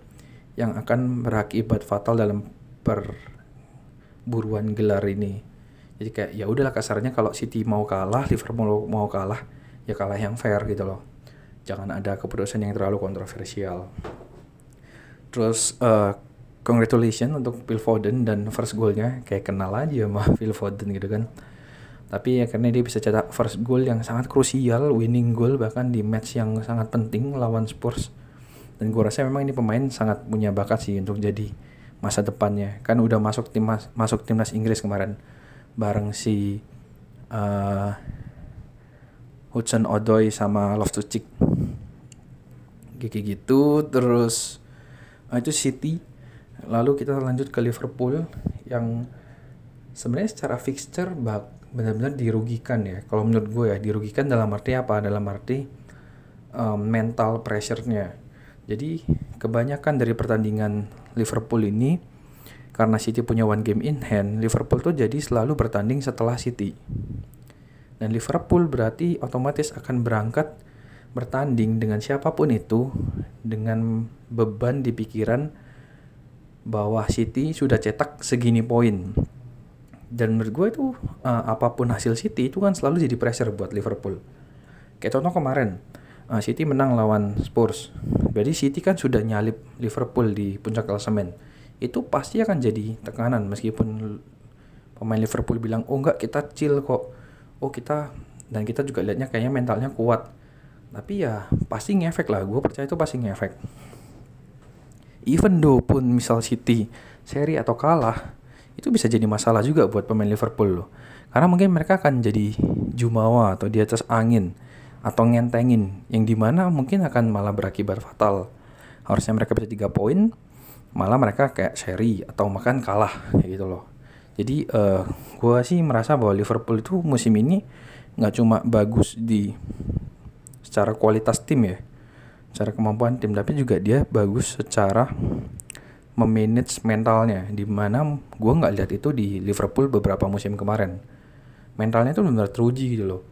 Speaker 1: yang akan berakibat fatal dalam perburuan gelar ini. Jadi kayak ya udahlah kasarnya kalau City mau kalah, Liverpool mau kalah, ya kalah yang fair gitu loh. Jangan ada keputusan yang terlalu kontroversial. Terus uh, congratulations untuk Phil Foden dan first goalnya. Kayak kenal aja sama Phil Foden gitu kan. Tapi ya karena dia bisa cetak first goal yang sangat krusial winning goal bahkan di match yang sangat penting lawan Spurs. Dan gue rasa memang ini pemain sangat punya bakat sih untuk jadi masa depannya. Kan udah masuk tim masuk timnas Inggris kemarin bareng si uh, Hudson Odoi sama Loftus Cheek kayak gitu terus uh, itu City. Lalu kita lanjut ke Liverpool yang sebenarnya secara fixture bak benar-benar dirugikan ya. Kalau menurut gue ya dirugikan dalam arti apa? Dalam arti um, mental pressure-nya. Jadi kebanyakan dari pertandingan Liverpool ini karena City punya one game in hand Liverpool tuh jadi selalu bertanding setelah City. Dan Liverpool berarti otomatis akan berangkat bertanding dengan siapa pun itu dengan beban di pikiran bahwa City sudah cetak segini poin. Dan menurut gue itu uh, apa pun hasil City itu kan selalu jadi pressure buat Liverpool. Kayak contoh kemarin uh, City menang lawan Spurs. Jadi City kan sudah nyalip Liverpool di puncak klasemen itu pasti akan jadi tekanan meskipun pemain Liverpool bilang oh enggak kita chill kok oh kita dan kita juga lihatnya kayaknya mentalnya kuat tapi ya pasti ngefek lah gue percaya itu pasti ngefek even though pun misal City seri atau kalah itu bisa jadi masalah juga buat pemain Liverpool loh. Karena mungkin mereka akan jadi jumawa atau di atas angin atau ngentengin yang di mana mungkin akan malah berakibat fatal. Harusnya mereka bisa tiga poin, malah mereka kayak seri atau makan kalah kayak gitu loh. Jadi uh, eh, gue sih merasa bahwa Liverpool itu musim ini nggak cuma bagus di secara kualitas tim ya, secara kemampuan tim, tapi juga dia bagus secara memanage mentalnya. Di mana gue nggak lihat itu di Liverpool beberapa musim kemarin. Mentalnya tuh benar teruji gitu loh.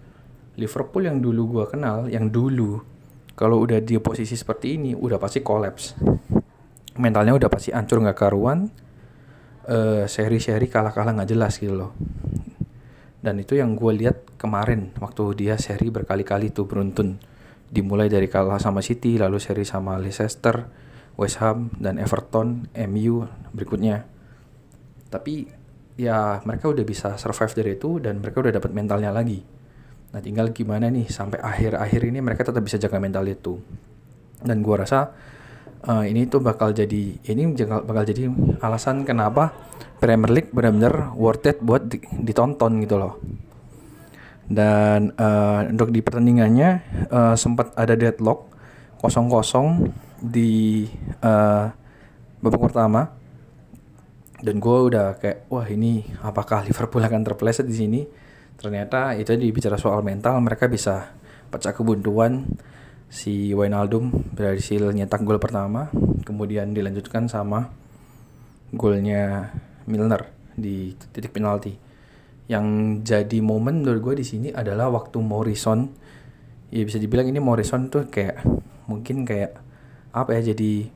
Speaker 1: Liverpool yang dulu gue kenal yang dulu kalau udah di posisi seperti ini udah pasti kolaps mentalnya udah pasti hancur nggak karuan uh, seri-seri kalah-kalah nggak jelas gitu loh dan itu yang gue lihat kemarin waktu dia seri berkali-kali tuh beruntun dimulai dari kalah sama City lalu seri sama Leicester West Ham dan Everton, MU berikutnya. Tapi ya mereka udah bisa survive dari itu dan mereka udah dapat mentalnya lagi. Nah tinggal gimana nih sampai akhir-akhir ini mereka tetap bisa jaga mental itu. Dan gua rasa uh, ini tuh bakal jadi ini bakal jadi alasan kenapa Premier League benar-benar worth it buat ditonton gitu loh. Dan uh, untuk di pertandingannya uh, sempat ada deadlock kosong-kosong di uh, babak pertama. Dan gue udah kayak wah ini apakah Liverpool akan terpeleset di sini? Ternyata itu dibicara soal mental mereka bisa pecah kebuntuan si Wijnaldum berhasil nyetak gol pertama kemudian dilanjutkan sama golnya Milner di titik penalti yang jadi momen menurut gue di sini adalah waktu Morrison ya bisa dibilang ini Morrison tuh kayak mungkin kayak apa ya jadi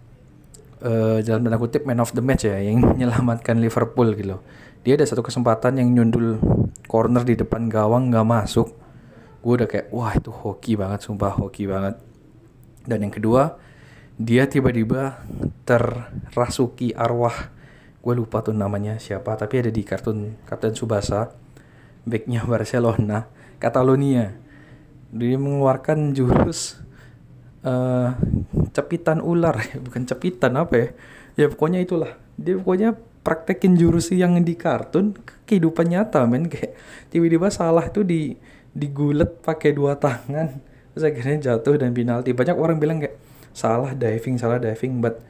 Speaker 1: uh, dalam tanda kutip man of the match ya yang menyelamatkan Liverpool gitu. Dia ada satu kesempatan yang nyundul corner di depan gawang nggak masuk. Gue udah kayak wah itu hoki banget sumpah hoki banget. Dan yang kedua dia tiba-tiba terrasuki arwah. Gue lupa tuh namanya siapa tapi ada di kartun Kapten Subasa. Backnya Barcelona Catalonia. Dia mengeluarkan jurus uh, cepitan ular. Bukan cepitan apa ya? Ya pokoknya itulah. Dia pokoknya praktekin jurus yang di kartun kehidupan nyata men. Kayak tiba-tiba salah tuh di digulet pakai dua tangan terus akhirnya jatuh dan penalti. Banyak orang bilang kayak salah diving salah diving but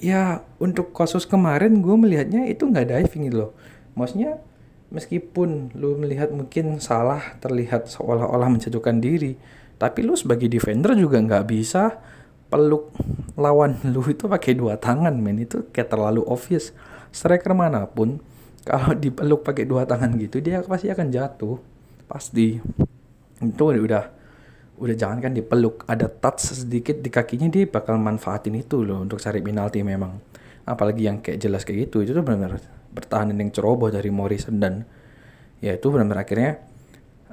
Speaker 1: ya untuk kasus kemarin gue melihatnya itu nggak diving gitu loh. Maksudnya meskipun lu melihat mungkin salah terlihat seolah-olah menjatuhkan diri tapi lu sebagai defender juga nggak bisa peluk lawan lu itu pakai dua tangan men. Itu kayak terlalu obvious. Striker mana pun kalau dipeluk pakai dua tangan gitu dia pasti akan jatuh. Pasti. Itu udah udah jangan kan dipeluk ada touch sedikit di kakinya dia bakal manfaatin itu loh untuk cari penalti memang. Apalagi yang kayak jelas kayak gitu itu tuh benar-benar bertahan yang ceroboh dari Morrison dan ya itu benar-benar akhirnya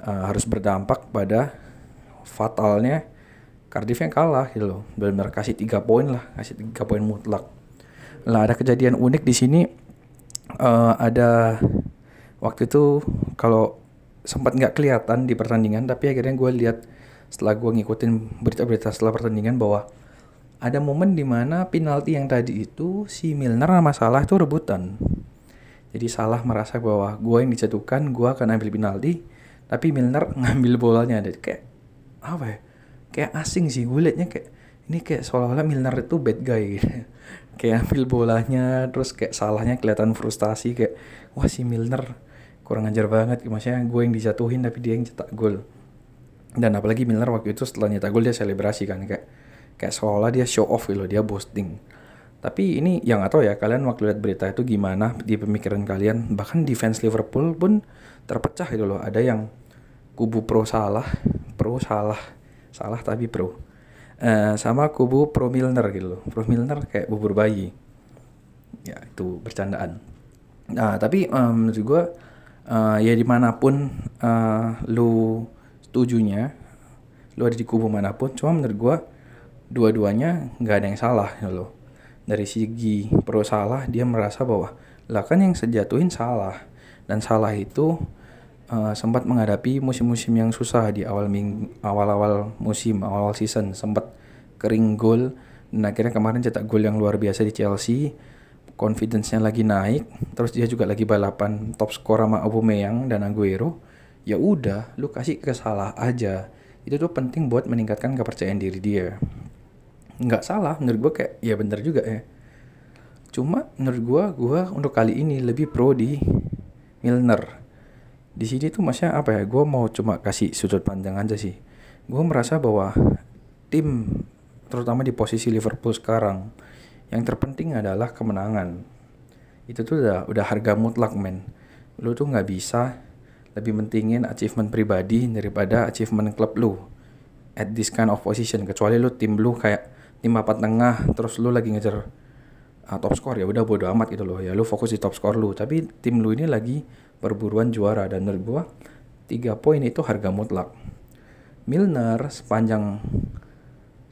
Speaker 1: uh, harus berdampak pada fatalnya Cardiff yang kalah gitu loh. Benar-benar kasih tiga poin lah kasih tiga poin mutlak. Lah ada kejadian unik di sini uh, ada waktu itu kalau sempat nggak kelihatan di pertandingan tapi akhirnya gue lihat setelah gue ngikutin berita-berita setelah pertandingan bahwa ada momen di mana penalti yang tadi itu si Milner sama Salah itu rebutan. Jadi Salah merasa bahwa gue yang dijatuhkan gue akan ambil penalti tapi Milner ngambil bolanya. Dan kayak apa ya? Kayak asing sih gue liatnya kayak ini kayak seolah-olah Milner itu bad guy gitu. Kayak ambil bolanya terus kayak salahnya kelihatan frustasi kayak wah si Milner kurang ajar banget. Maksudnya gue yang dijatuhin tapi dia yang cetak gol dan apalagi Milner waktu itu setelah nyetak gol dia selebrasi kan kayak kayak seolah dia show off gitu dia boasting. Tapi ini yang atau ya kalian waktu lihat berita itu gimana di pemikiran kalian. Bahkan defense Liverpool pun terpecah gitu loh. Ada yang kubu pro salah pro salah salah tapi pro. Uh, sama kubu pro Milner gitu loh. Pro Milner kayak bubur bayi. Ya itu bercandaan. Nah tapi um, menurut gue uh, ya di mana pun uh, lu setujunya lu ada di kubu mana pun cuma menurut gue dua-duanya nggak ada yang salah ya lo. Dari segi pro salah dia merasa bahwa lah kan yang sejatuhin salah. Dan salah itu uh, sempat menghadapi musim-musim yang susah di awal awal-awal musim awal season. Sempat kering gol dan akhirnya kemarin cetak gol yang luar biasa di Chelsea. Confidence-nya lagi naik, terus dia juga lagi balapan top skor sama Aubameyang dan Aguero, ya udah, lu kasih ke salah aja. Itu tuh penting buat meningkatkan kepercayaan diri dia. Nggak salah, menurut gue kayak, ya bener juga ya. Cuma menurut gue, gue untuk kali ini lebih pro di Milner. Di sini tuh maksudnya apa ya, gue mau cuma kasih sudut pandang aja sih. Gue merasa bahwa tim, terutama di posisi Liverpool sekarang, yang terpenting adalah kemenangan itu tuh udah udah harga mutlak men lu tuh nggak bisa lebih mentingin achievement pribadi daripada achievement klub lu. At this kind of position. Kecuali lu tim lu kayak tim papan tengah terus lu lagi ngejar uh, top score ya udah bodo amat gitu loh. Ya lu fokus di top score lu. Tapi tim lu ini lagi perburuan juara. Dan menurut gua tiga poin itu harga mutlak. Milner sepanjang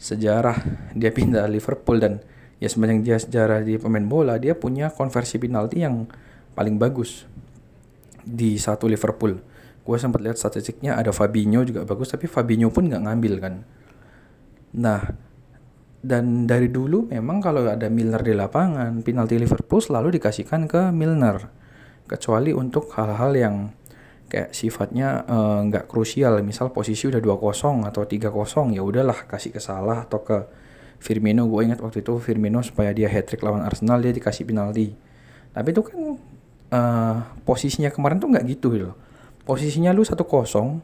Speaker 1: sejarah dia pindah Liverpool dan ya sepanjang dia sejarah di pemain bola dia punya konversi penalti yang paling bagus di satu Liverpool. Gue sempat lihat statistiknya ada Fabinho juga bagus tapi Fabinho pun nggak ngambil kan. Nah dan dari dulu memang kalau ada Milner di lapangan penalti Liverpool selalu dikasihkan ke Milner. Kecuali untuk hal-hal yang kayak sifatnya eh, nggak uh, krusial. Misal posisi udah 2-0 atau 3-0 ya udahlah kasih ke salah atau ke Firmino. Gue ingat waktu itu Firmino supaya dia hat trick lawan Arsenal dia dikasih penalti. Tapi itu kan uh, posisinya kemarin tuh nggak gitu loh. Posisinya lu satu kosong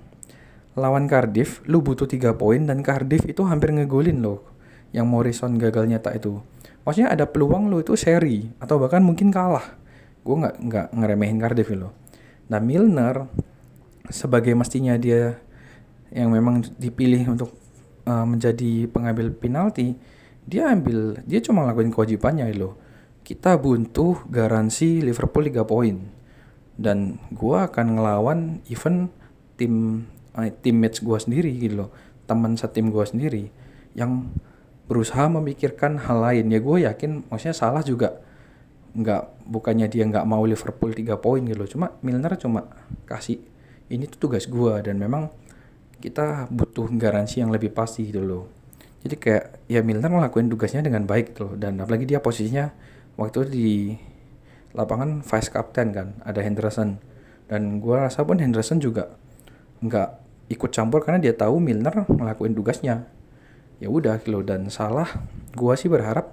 Speaker 1: lawan Cardiff lu butuh tiga poin dan Cardiff itu hampir ngegolin loh yang Morrison gagal nyetak itu. Maksudnya ada peluang lu itu seri atau bahkan mungkin kalah. Gue nggak nggak ngeremehin Cardiff loh. Nah Milner sebagai mestinya dia yang memang dipilih untuk uh, menjadi pengambil penalti dia ambil dia cuma ngelakuin kewajibannya loh kita butuh garansi Liverpool 3 poin. Dan gua akan ngelawan even tim uh, teammates gua sendiri gitu loh. Teman setim gua sendiri yang berusaha memikirkan hal lain. Ya gue yakin maksudnya salah juga. Nggak bukannya dia nggak mau Liverpool 3 poin gitu loh. Cuma Milner cuma kasih ini tuh tugas gue dan memang kita butuh garansi yang lebih pasti gitu loh. Jadi kayak ya Milner ngelakuin tugasnya dengan baik gitu loh. Dan apalagi dia posisinya waktu di lapangan vice captain kan ada Henderson. Dan gue rasa pun Henderson juga nggak ikut campur karena dia tahu Milner ngelakuin tugasnya. Ya udah gitu loh. Dan salah gue sih berharap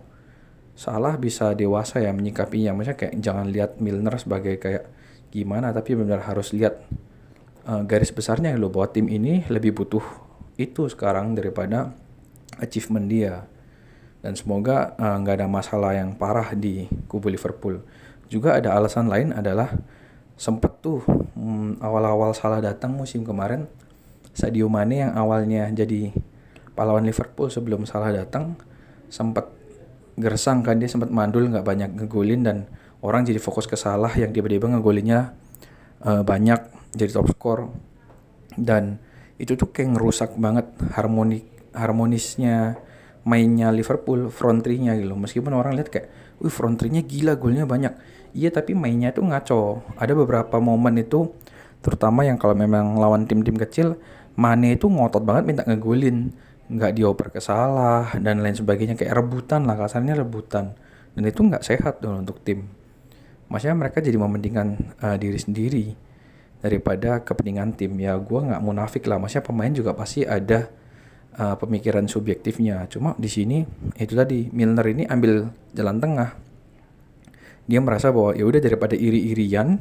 Speaker 1: salah bisa dewasa ya menyikapinya. Maksudnya kayak jangan lihat Milner sebagai kayak gimana tapi benar harus lihat uh, garis besarnya lo bahwa tim ini lebih butuh itu sekarang daripada achievement dia dan semoga nggak uh, ada masalah yang parah di kubu Liverpool. Juga ada alasan lain adalah sempet tuh hmm, awal-awal salah datang musim kemarin Sadio Mane yang awalnya jadi pahlawan Liverpool sebelum salah datang sempat gersang kan dia sempat mandul nggak banyak ngegolin dan orang jadi fokus ke salah yang tiba-tiba ngegolinnya uh, banyak jadi top skor dan itu tuh kayak ngerusak banget harmoni harmonisnya mainnya Liverpool front three-nya gitu meskipun orang lihat kayak wih front three-nya gila golnya banyak. Iya tapi mainnya tuh ngaco. Ada beberapa momen itu terutama yang kalau memang lawan tim-tim kecil Mane itu ngotot banget minta ngegolin. Nggak dioper ke salah dan lain sebagainya. Kayak rebutan lah kasarnya rebutan. Dan itu nggak sehat dong untuk tim. Maksudnya mereka jadi mementingkan uh, diri sendiri daripada kepentingan tim. Ya gue nggak munafik lah. Maksudnya pemain juga pasti ada uh, pemikiran subjektifnya. Cuma di sini itu tadi Milner ini ambil jalan tengah. Dia merasa bahwa ya udah daripada iri-irian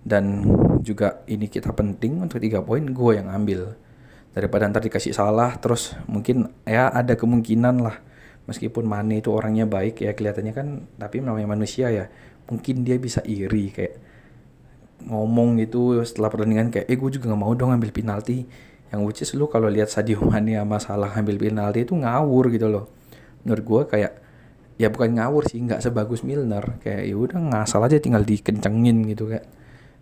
Speaker 1: dan juga ini kita penting untuk tiga poin gue yang ambil. Daripada ntar dikasih salah terus mungkin ya ada kemungkinan lah. Meskipun Mane itu orangnya baik ya kelihatannya kan tapi namanya manusia ya mungkin dia bisa iri kayak ngomong gitu setelah pertandingan kayak eh gue juga nggak mau dong ambil penalti yang which is lu kalau lihat Sadio Mane sama salah ambil penalti itu ngawur gitu loh. Menurut gue kayak ya bukan ngawur sih nggak sebagus Milner. Kayak ya udah ngasal aja tinggal dikencengin gitu kayak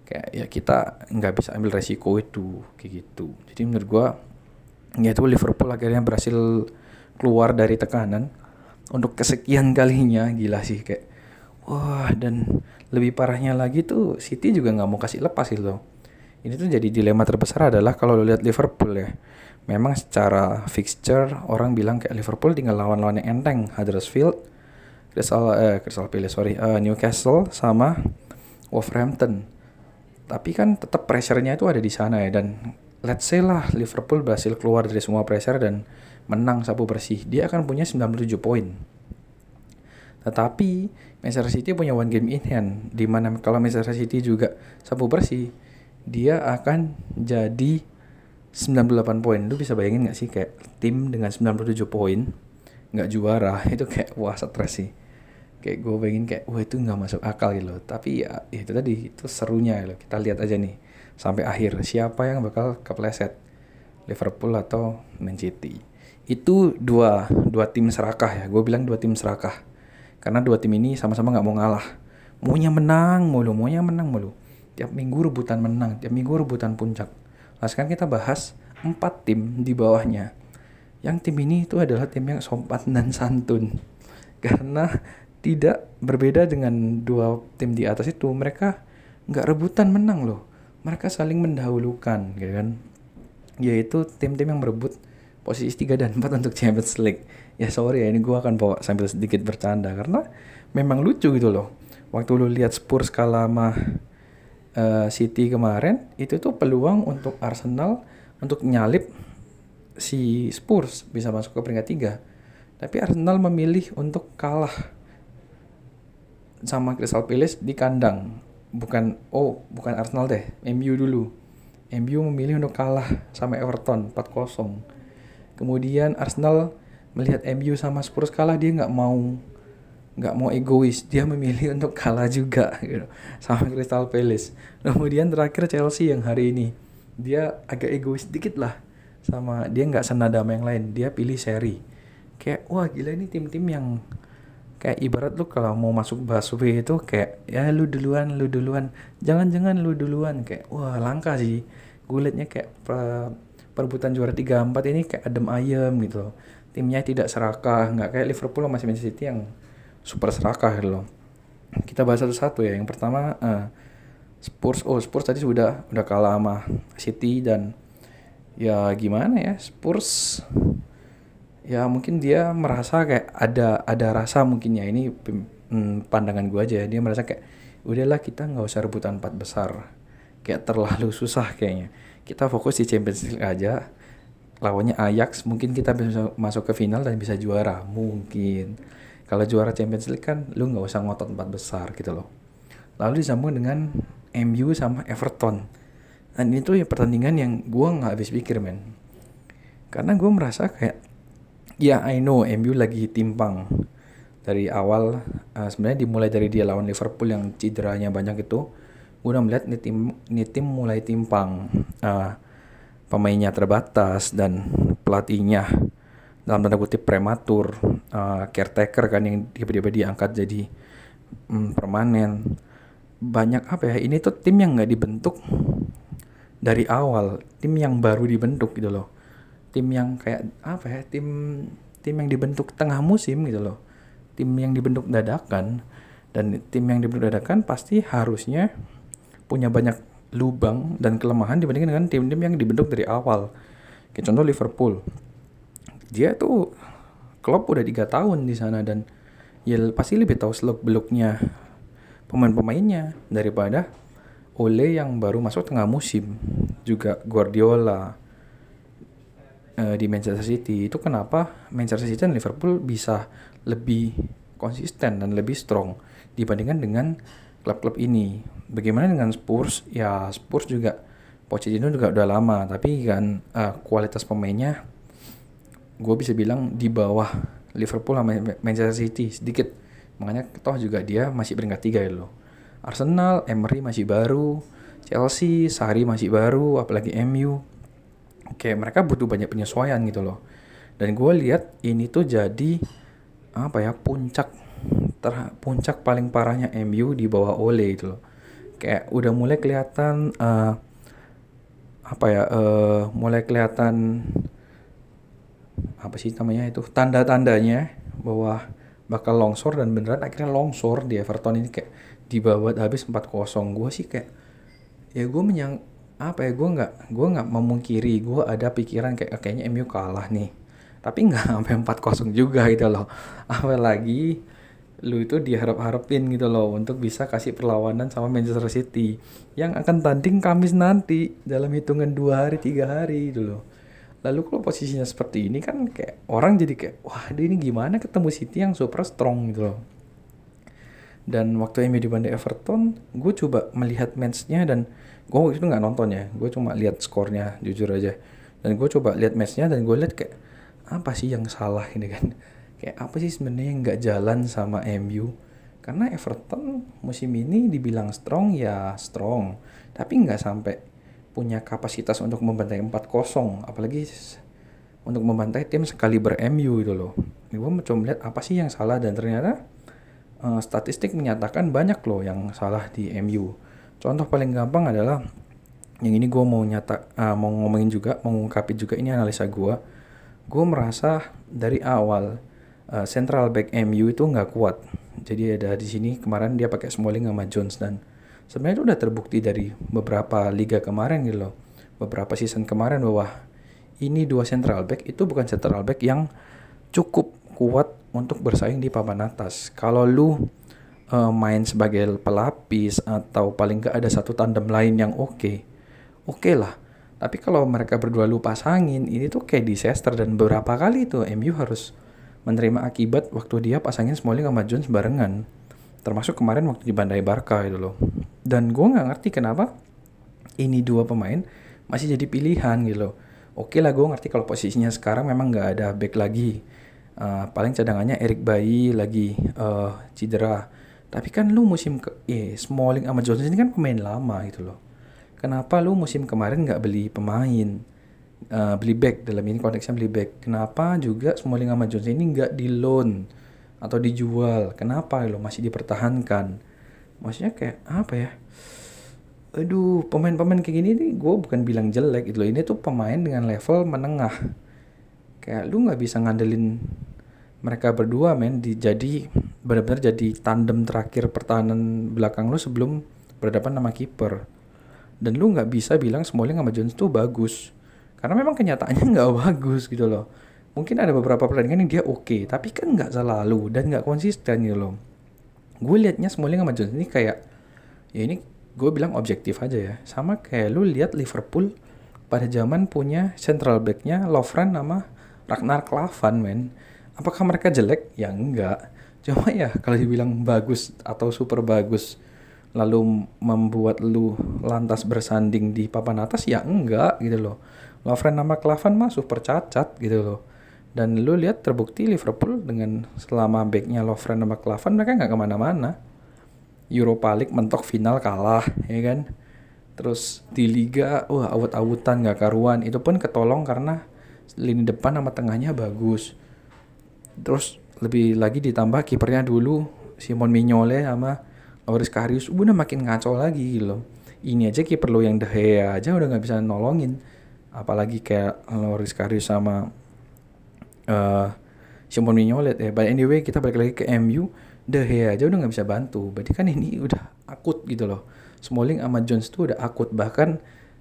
Speaker 1: kayak ya kita nggak bisa ambil resiko itu kayak gitu. Jadi menurut gua ya itu Liverpool akhirnya berhasil keluar dari tekanan untuk kesekian kalinya. Gila sih kayak wah dan lebih parahnya lagi tuh City juga nggak mau kasih lepas gitu ini tuh jadi dilema terbesar adalah kalau lo lihat Liverpool ya. Memang secara fixture orang bilang kayak Liverpool tinggal lawan-lawan yang enteng Huddersfield Crystal eh Crystal Palace sorry uh, Newcastle sama Wolverhampton. Tapi kan tetap pressure-nya itu ada di sana ya dan let's say lah Liverpool berhasil keluar dari semua pressure dan menang sapu bersih dia akan punya 97 poin. Tetapi Manchester City punya one game in hand di mana kalau Manchester City juga sapu bersih dia akan jadi 98 poin. Lu bisa bayangin gak sih kayak tim dengan 97 poin nggak juara? Itu kayak wah stres sih. Kayak gue pengen kayak wah itu nggak masuk akal gitu loh. Tapi ya, ya itu tadi itu serunya loh. Kita lihat aja nih sampai akhir siapa yang bakal kepleset? Liverpool atau Man City? Itu dua dua tim serakah ya. Gue bilang dua tim serakah. Karena dua tim ini sama-sama nggak mau ngalah. Maunya menang mulu maunya menang mulu tiap minggu rebutan menang tiap minggu rebutan puncak. Nah sekarang kita bahas empat tim di bawahnya. Yang tim ini itu adalah tim yang sopan dan santun. Karena tidak berbeda dengan dua tim di atas itu mereka nggak rebutan menang loh. Mereka saling mendahulukan gitu kan. Yaitu tim-tim yang berebut posisi 3 dan 4 untuk Champions League. Ya sorry ya ini gue akan bawa sambil sedikit bercanda. Karena memang lucu gitu loh. Waktu lu lihat Spurs kalah sama uh, City kemarin itu tuh peluang untuk Arsenal untuk nyalip si Spurs bisa masuk ke peringkat 3 tapi Arsenal memilih untuk kalah sama Crystal Palace di kandang. Bukan oh bukan Arsenal deh MU dulu. MU memilih untuk kalah sama Everton 4-0 kemudian Arsenal melihat MU sama Spurs kalah dia nggak mau nggak mau egois dia memilih untuk kalah juga gitu, sama Crystal Palace. Kemudian terakhir Chelsea yang hari ini. Dia agak egois dikit lah sama dia nggak senada sama yang lain. Dia pilih seri. Kayak wah gila ini tim-tim yang kayak ibarat lu kalau mau masuk busway itu kayak ya lu duluan lu duluan. Jangan-jangan lu duluan. Kayak wah langka sih. Gue liatnya kayak per, perebutan juara 3 4 ini kayak adem ayem gitu. Timnya tidak serakah nggak kayak Liverpool sama Manchester City yang super serakah gitu loh. Kita bahas satu-satu ya. Yang pertama uh, Spurs oh Spurs tadi sudah udah kalah sama City dan ya gimana ya Spurs ya mungkin dia merasa kayak ada ada rasa mungkin ya. Ini hmm, pandangan gue aja dia merasa kayak udahlah kita nggak usah rebutan empat besar. Kayak terlalu susah kayaknya. Kita fokus di Champions League aja. Lawannya Ajax mungkin kita bisa masuk ke final dan bisa juara. Mungkin kalau juara Champions League kan lu nggak usah ngotot empat besar gitu loh. Lalu disambung dengan MU sama Everton. Dan itu ya pertandingan yang gue nggak habis pikir men. Karena gue merasa kayak ya I know MU lagi timpang. Dari awal uh, sebenarnya dimulai dari dia lawan Liverpool yang cederanya banyak itu gue udah melihat nih tim nih tim mulai timpang. Uh, pemainnya terbatas dan pelatihnya dalam tanda kutip prematur uh, caretaker kan yang tiba-tiba diangkat jadi um, permanen. Banyak apa ya ini tuh tim yang nggak dibentuk dari awal tim yang baru dibentuk gitu loh. Tim yang kayak apa ya tim tim yang dibentuk tengah musim gitu loh. Tim yang dibentuk dadakan dan tim yang dibentuk dadakan pasti harusnya punya banyak lubang dan kelemahan dibandingkan dengan tim-tim yang dibentuk dari awal. Kayak contoh Liverpool dia tuh klub udah tiga tahun di sana dan ya pasti lebih tahu seluk beluknya pemain-pemainnya daripada Ole yang baru masuk tengah musim juga Guardiola uh, di Manchester City itu kenapa Manchester City dan Liverpool bisa lebih konsisten dan lebih strong dibandingkan dengan klub-klub ini. Bagaimana dengan Spurs? Ya Spurs juga Pochettino juga udah lama, tapi kan uh, kualitas pemainnya gue bisa bilang di bawah Liverpool sama Manchester City sedikit. Makanya toh juga dia masih peringkat tiga ya loh. Arsenal, Emery masih baru, Chelsea, Sari masih baru, apalagi MU kayak mereka butuh banyak penyesuaian gitu loh dan gue lihat ini tuh jadi apa ya puncak ter puncak paling parahnya MU di bawah Ole itu loh kayak udah mulai kelihatan uh, apa ya uh, mulai kelihatan apa sih namanya itu tanda-tandanya bahwa bakal longsor dan beneran akhirnya longsor di Everton. Ini kayak dibawa habis 4-0 gue sih kayak ya gue menyang apa ya gue nggak gue nggak memungkiri gue ada pikiran kayak kayaknya MU kalah nih. Tapi nggak sampai empat kosong juga gitu loh. Apalagi lu itu diharap-harapin gitu loh untuk bisa kasih perlawanan sama Manchester City yang akan tanding Kamis nanti dalam hitungan dua hari tiga hari gitu loh lalu kalau posisinya seperti ini kan kayak orang jadi kayak wah ini gimana ketemu City yang super strong gitu loh. Dan waktu MU dibanding Everton gue coba melihat matchnya dan gue itu nggak nonton ya. Gue cuma lihat skornya jujur aja. Dan gue coba lihat matchnya dan gue lihat kayak apa sih yang salah ini kan? Kayak apa sih sebenarnya yang nggak jalan sama MU karena Everton musim ini dibilang strong ya strong. Tapi nggak sampai punya kapasitas untuk membantai 4-0 apalagi untuk membantai tim sekali ber MU gitu loh. Gue mencoba melihat apa sih yang salah dan ternyata uh, statistik menyatakan banyak loh yang salah di MU Contoh paling gampang adalah yang ini gue mau nyata uh, mau ngomongin juga mau ngungkapin juga ini analisa gue gue merasa dari awal uh, central back MU itu nggak kuat. Jadi ada di sini kemarin dia pakai Smalling sama Jones dan sebenarnya itu udah terbukti dari beberapa liga kemarin gitu loh beberapa season kemarin bahwa ini dua central back itu bukan central back yang cukup kuat untuk bersaing di papan atas kalau lu uh, main sebagai pelapis atau paling nggak ada satu tandem lain yang oke, okay, oke lah. Tapi kalau mereka berdua lu pasangin, ini tuh kayak disaster dan beberapa kali tuh MU harus menerima akibat waktu dia pasangin Smalling sama Jones barengan. Termasuk kemarin waktu di Bandai Barca itu loh. Dan gue nggak ngerti kenapa ini dua pemain masih jadi pilihan gitu loh. Oke lah gue ngerti kalau posisinya sekarang memang nggak ada back lagi. Uh, paling cadangannya Erik Bayi lagi uh, cedera tapi kan lu musim ke eh Smalling sama Johnson ini kan pemain lama gitu loh. Kenapa lu musim kemarin nggak beli pemain? Uh, beli back dalam ini konteksnya beli back. Kenapa juga Smalling sama Johnson ini nggak di loan atau dijual? Kenapa lo masih dipertahankan? Maksudnya kayak apa ya? Aduh, pemain-pemain kayak gini nih gue bukan bilang jelek gitu loh. Ini tuh pemain dengan level menengah. Kayak lu nggak bisa ngandelin mereka berdua men di, jadi benar-benar jadi tandem terakhir pertahanan belakang lu sebelum berhadapan sama kiper dan lu nggak bisa bilang Smalling sama Jones tuh bagus karena memang kenyataannya nggak bagus gitu loh mungkin ada beberapa pertandingan yang dia oke okay, tapi kan nggak selalu dan nggak konsisten gitu loh. Gue liatnya Smalling sama Jones ini kayak ya ini gue bilang objektif aja ya. Sama kayak lu lihat Liverpool pada zaman punya central backnya Lovren nama Ragnar Klavan men. Apakah mereka jelek? Ya enggak. Cuma ya kalau dibilang bagus atau super bagus lalu membuat lu lantas bersanding di papan atas ya enggak gitu loh. Lovren nama Klavan mah super cacat gitu loh dan lu lihat terbukti Liverpool dengan selama backnya Lovren sama Klavan mereka nggak ke mana-mana. Europa League mentok final kalah ya kan? Terus di Liga wah awut-awutan nggak karuan. Itu pun ketolong karena lini depan sama tengahnya bagus. Terus lebih lagi ditambah kipernya dulu Simon Mignole sama Loris Karius udah makin ngaco lagi gitu loh. Ini aja kiper lo yang De Gea aja udah nggak bisa nolongin. Apalagi kayak Loris Karius sama uh, Simon Mignolet ya. But anyway kita balik lagi ke MU, De Gea aja udah nggak bisa bantu. Berarti kan ini udah akut gitu loh. Smalling sama Jones tuh udah akut bahkan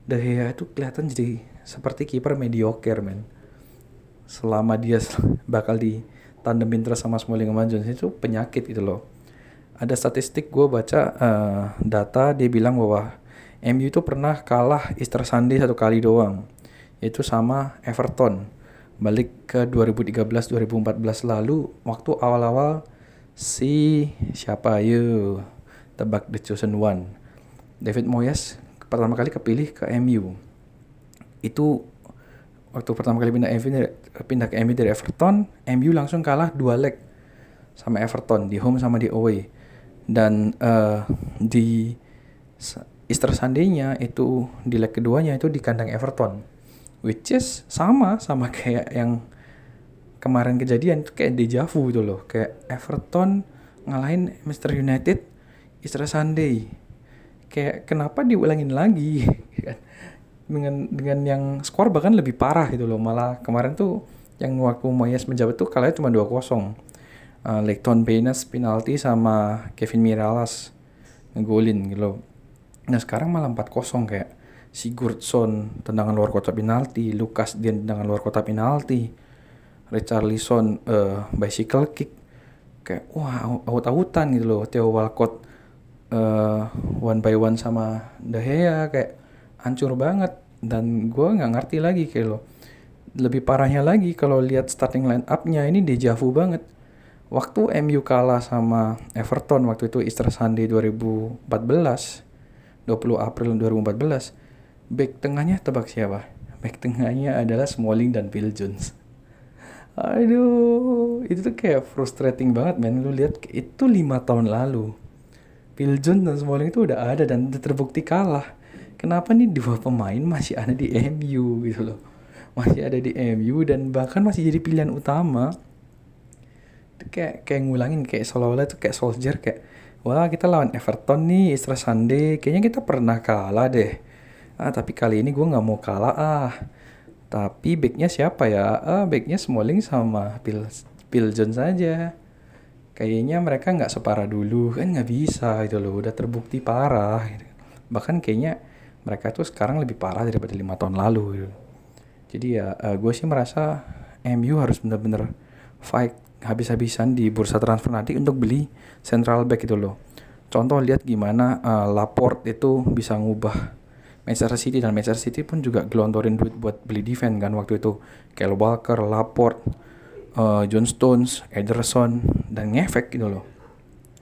Speaker 1: De Gea itu kelihatan jadi seperti kiper mediocre men. Selama dia bakal di tandemin terus sama Smalling sama Jones itu penyakit gitu loh. Ada statistik gue baca uh, data dia bilang bahwa MU itu pernah kalah Easter Sunday satu kali doang. Itu sama Everton balik ke 2013-2014 lalu waktu awal-awal si siapa yuk tebak the chosen one. David Moyes pertama kali kepilih ke MU itu waktu pertama kali pindah pindah ke MU dari Everton MU langsung kalah dua leg sama Everton di home sama di away. Dan uh, di Easter Sunday-nya itu di leg keduanya itu di kandang Everton which is sama sama kayak yang kemarin kejadian itu kayak deja vu gitu loh. Kayak Everton ngalahin Manchester United Isra Sunday kayak kenapa diulangin lagi? Kan? dengan dengan yang skor bahkan lebih parah gitu loh. Malah kemarin tuh yang waktu Moyes menjabat tuh kalahnya cuma 2-0 uh, Leighton Baines penalti sama Kevin Mirallas ngegolin gitu loh. Nah sekarang malah 4-0 kayak Sigurdsson tendangan luar kotak penalti, Lucas Dian tendangan luar kotak penalti, Richarlison uh, bicycle kick. Kayak wah awut-awutan gitu loh Theo Walcott. Uh, one by one sama De Gea kayak hancur banget. Dan gue nggak ngerti lagi kayak lo. Lebih parahnya lagi kalau lihat starting line up-nya ini deja vu banget. Waktu MU kalah sama Everton waktu itu Easter Sunday 2014 20 April 2014 back tengahnya tebak siapa? Back tengahnya adalah Smalling dan Phil Jones. Aduh, itu tuh kayak frustrating banget men. Lu lihat itu lima tahun lalu. Phil Jones dan Smalling itu udah ada dan terbukti kalah. Kenapa nih dua pemain masih ada di MU gitu loh. Masih ada di MU dan bahkan masih jadi pilihan utama. Itu kayak kayak ngulangin kayak seolah-olah itu kayak Solskjaer kayak wah kita lawan Everton nih Istra Sunday kayaknya kita pernah kalah deh ah tapi kali ini gue nggak mau kalah ah. Tapi backnya siapa ya? Ah backnya Smalling sama Phil Phil Jones saja kayaknya mereka nggak separah dulu. Kan nggak bisa itu loh udah terbukti parah gitu. bahkan kayaknya mereka tuh sekarang lebih parah daripada lima tahun lalu gitu. jadi ya uh, gue sih merasa MU harus bener-bener fight habis-habisan di bursa transfer nanti untuk beli central back itu loh. Contoh lihat gimana uh, Laporte itu bisa ngubah Manchester City dan Manchester City pun juga gelontorin duit buat beli defense kan waktu itu. Kyle Walker, Laporte, uh, John Stones, Ederson dan ngefek gitu loh.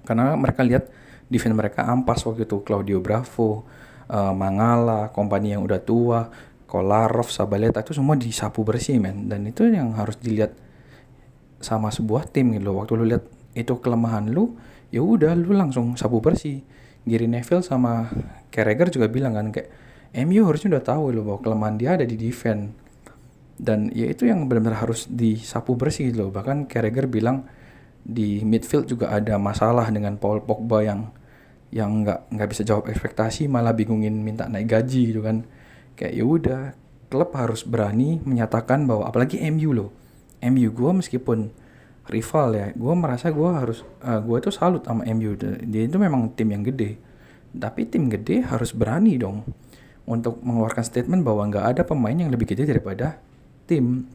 Speaker 1: Karena mereka lihat defense mereka ampas waktu itu. Claudio Bravo, uh, Mangala, kompani yang udah tua, Kolarov, Sabaleta itu semua disapu bersih men. Dan itu yang harus dilihat sama sebuah tim gitu loh. Waktu lu lihat itu kelemahan lu ya udah lu langsung sapu bersih. Gary Neville sama Carragher juga bilang kan kayak MU harusnya udah tahu loh bahwa kelemahan dia ada di defense. Dan ya itu yang benar-benar harus disapu bersih gitu loh. Bahkan Carragher bilang di midfield juga ada masalah dengan Paul Pogba yang yang nggak nggak bisa jawab ekspektasi malah bingungin minta naik gaji gitu kan. Kayak ya udah klub harus berani menyatakan bahwa apalagi MU loh. MU gue meskipun rival ya gue merasa gue harus uh, eh, gue itu salut sama MU dia itu memang tim yang gede. Tapi tim gede harus berani dong untuk mengeluarkan statement bahwa nggak ada pemain yang lebih gede daripada tim.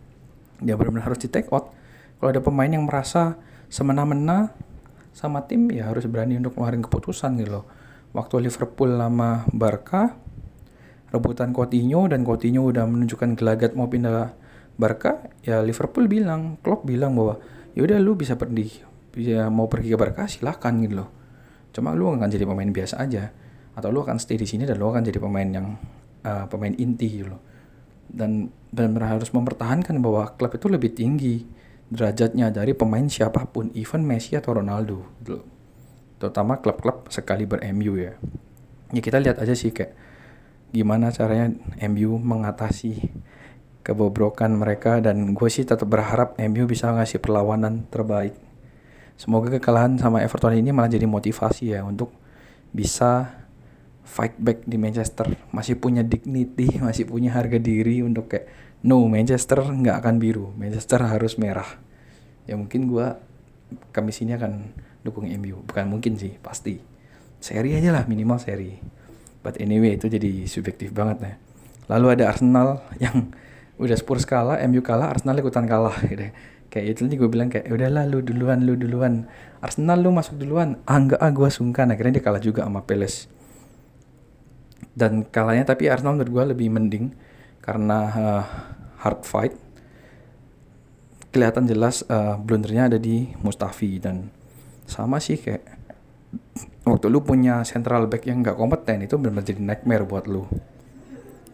Speaker 1: Dia benar-benar harus di take out. Kalau ada pemain yang merasa semena-mena sama tim ya harus berani untuk mengeluarkan keputusan gitu loh. Waktu Liverpool lama Barca rebutan Coutinho dan Coutinho udah menunjukkan gelagat mau pindah Barca, ya Liverpool bilang, Klopp bilang bahwa ya udah lu bisa pergi, bisa mau pergi ke Barca silahkan gitu loh. cuma lu akan jadi pemain biasa aja atau lu akan stay di sini dan lu akan jadi pemain yang uh, pemain inti gitu dan benar-benar harus mempertahankan bahwa klub itu lebih tinggi derajatnya dari pemain siapa pun even Messi atau Ronaldo gitu loh. terutama klub-klub sekali ber MU ya. Ya kita lihat aja sih kayak gimana caranya MU mengatasi kebobrokan mereka dan gue sih tetap berharap MU bisa ngasih perlawanan terbaik. Semoga kekalahan sama Everton ini malah jadi motivasi ya untuk bisa fight back di Manchester. Masih punya dignity masih punya harga diri untuk kayak no Manchester nggak akan biru. Manchester harus merah. Ya mungkin gue kamis ini akan dukung MU bukan mungkin sih pasti. Seri aja lah minimal seri. But anyway itu jadi subjektif banget ya. Lalu ada Arsenal yang udah Spurs kalah MU kalah Arsenal ikutan kalah gitu kayak itu nih gue bilang kayak udahlah lu duluan lu duluan. Arsenal lu masuk duluan. Ah enggak ah gue sungkan. Akhirnya dia kalah juga sama Palace dan kalahnya tapi Arsenal menurut gue lebih mending karena uh, hard fight. Kelihatan jelas uh, blundernya ada di Mustafi dan sama sih kayak waktu lu punya central back yang nggak kompeten itu benar-benar jadi nightmare buat lu.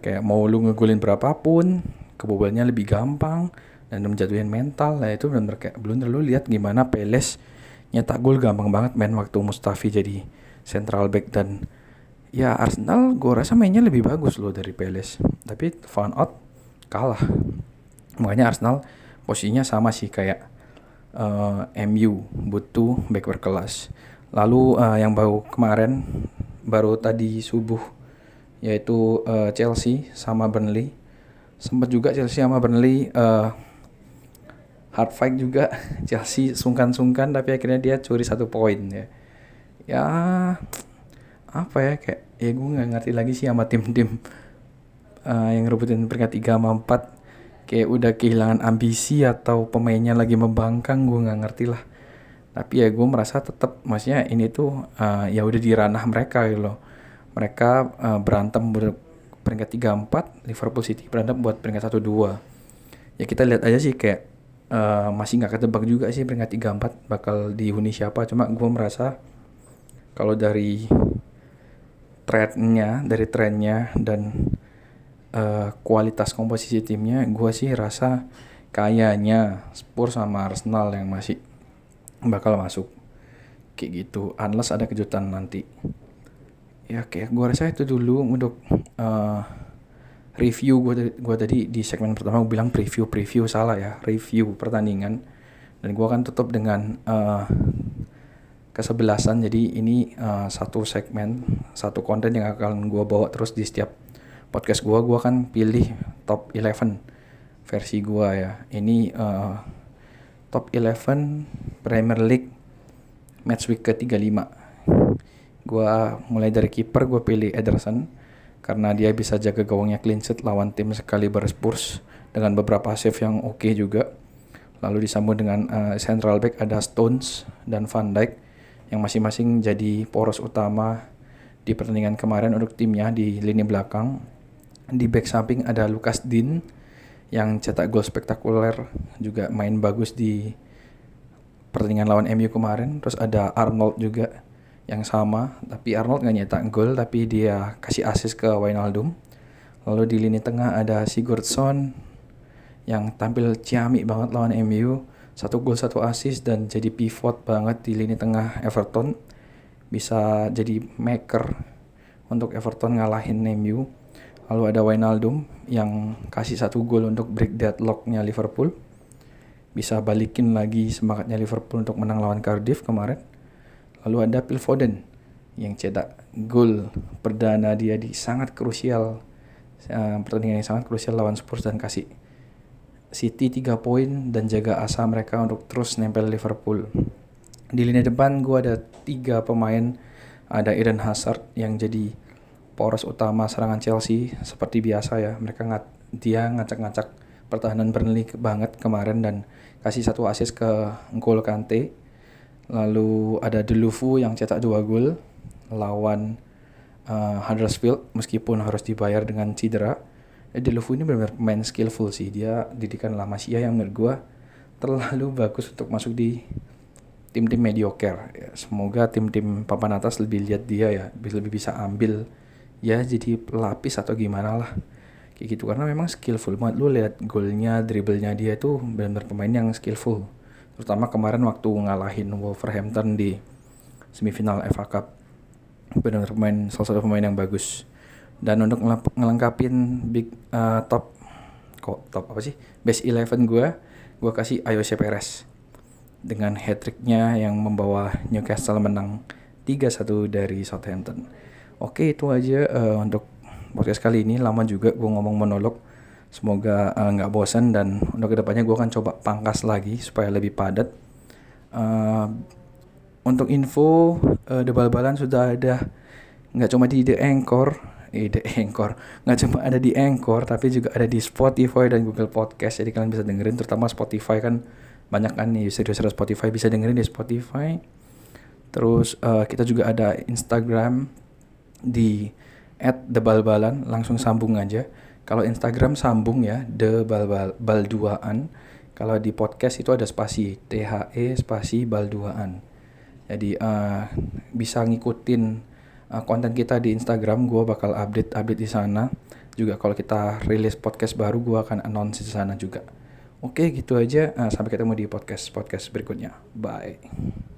Speaker 1: Kayak mau lu ngegulin berapapun kebobolannya lebih gampang dan menjatuhin mental nah itu benar-benar kayak belum lu lihat gimana Peles nyetak gol gampang banget main waktu Mustafi jadi central back dan ya Arsenal gue rasa mainnya lebih bagus loh dari Peles tapi found out kalah. Makanya Arsenal posisinya sama sih kayak uh, eh, MU butuh back berkelas. Lalu uh, yang baru kemarin baru tadi subuh yaitu uh, Chelsea sama Burnley. Sempat juga Chelsea sama Burnley uh, hard fight juga. Chelsea sungkan-sungkan tapi akhirnya dia curi satu poin ya. Ya apa ya kayak ya gue nggak ngerti lagi sih sama tim-tim uh, yang rebutin peringkat 3 sama 4 kayak udah kehilangan ambisi atau pemainnya lagi membangkang gue nggak ngerti lah. Tapi ya gue merasa tetap maksudnya ini tuh uh, ya udah di ranah mereka gitu loh. Mereka uh, berantem buat peringkat 3 4 Liverpool City berantem buat peringkat 1 2 ya kita lihat aja sih kayak uh, masih nggak ketebak juga sih peringkat 3 4 bakal dihuni siapa. Cuma gue merasa kalau dari trennya dari trennya dan uh, kualitas komposisi timnya gue sih rasa kayaknya Spurs sama Arsenal yang masih bakal masuk. Kayak gitu unless ada kejutan nanti. Ya kayak gue rasa itu dulu untuk uh, review gue gua tadi di segmen pertama gue bilang preview preview salah ya review pertandingan. Dan gue akan tutup dengan uh, kesebelasan. Jadi ini uh, satu segmen satu konten yang akan gue bawa terus di setiap podcast gue gue akan pilih top 11 versi gue ya. Ini uh, top 11 Premier League match week ke 35 gue mulai dari kiper gue pilih Ederson karena dia bisa jaga gawangnya clean sheet lawan tim sekali Spurs dengan beberapa save yang oke okay juga. Lalu disambung dengan uh, central back ada Stones dan Van Dijk yang masing-masing jadi poros utama di pertandingan kemarin untuk timnya di lini belakang. Di back samping ada Lucas Dean yang cetak gol spektakuler juga main bagus di pertandingan lawan MU kemarin. Terus ada Arnold juga yang sama tapi Arnold nggak nyetak gol tapi dia kasih assist ke Wijnaldum lalu di lini tengah ada Sigurdsson yang tampil ciamik banget lawan MU satu gol satu assist dan jadi pivot banget di lini tengah Everton. Bisa jadi maker untuk Everton ngalahin MU lalu ada Wijnaldum yang kasih satu gol untuk break deadlocknya Liverpool. Bisa balikin lagi semangatnya Liverpool untuk menang lawan Cardiff kemarin. Lalu ada Phil Foden yang cetak gol perdana dia di sangat krusial uh, pertandingan yang sangat krusial lawan Spurs dan kasih City 3 poin dan jaga asa mereka untuk terus nempel Liverpool. Di lini depan gue ada tiga pemain ada Eden Hazard yang jadi poros utama serangan Chelsea seperti biasa ya mereka ngat dia ngacak-ngacak pertahanan Burnley banget kemarin dan kasih satu assist ke gol Kante Lalu ada Delufu yang cetak dua gol lawan uh, Huddersfield meskipun harus dibayar dengan cedera. Eh, Delufu ini benar-benar main skillful sih. Dia didikan La Masia yang menurut gue terlalu bagus untuk masuk di tim-tim mediocre. Ya, semoga tim-tim papan atas lebih lihat dia ya, lebih bisa ambil ya jadi pelapis atau gimana lah. Kayak gitu karena memang skillful banget. Lu lihat golnya dribblenya dia itu benar-benar pemain yang skillful. Terutama kemarin waktu ngalahin Wolverhampton di semifinal FA Cup. Benar-benar pemain salah satu pemain yang bagus dan untuk ngelengkapin big uh, top kok top apa sih? Best eleven gue gue kasih Ayose Perez. Dengan hat tricknya yang membawa Newcastle menang 3-1 dari Southampton. Oke itu aja uh, untuk podcast kali ini. Lama juga gue ngomong monolog. Semoga eh, nggak uh, bosan dan untuk ke depannya gue akan coba pangkas lagi supaya lebih padat. Uh, untuk info uh, The Bal-Balan sudah ada. Nggak cuma di The Anchor, The Anchor nggak cuma ada di Anchor tapi juga ada di Spotify dan Google Podcast. Jadi kalian bisa dengerin terutama Spotify kan banyak kan nih user-user Spotify bisa dengerin di Spotify. Terus uh, kita juga ada Instagram di at @debalbalan langsung sambung aja. Kalau Instagram sambung ya the bal balduaan. Kalau di podcast itu ada spasi T H E spasi balduaan. Jadi uh, bisa ngikutin uh, konten kita di Instagram. Gue bakal update update di sana. Juga kalau kita rilis podcast baru, gue akan announce di sana juga. Oke, gitu aja. Uh, sampai ketemu di podcast podcast berikutnya. Bye.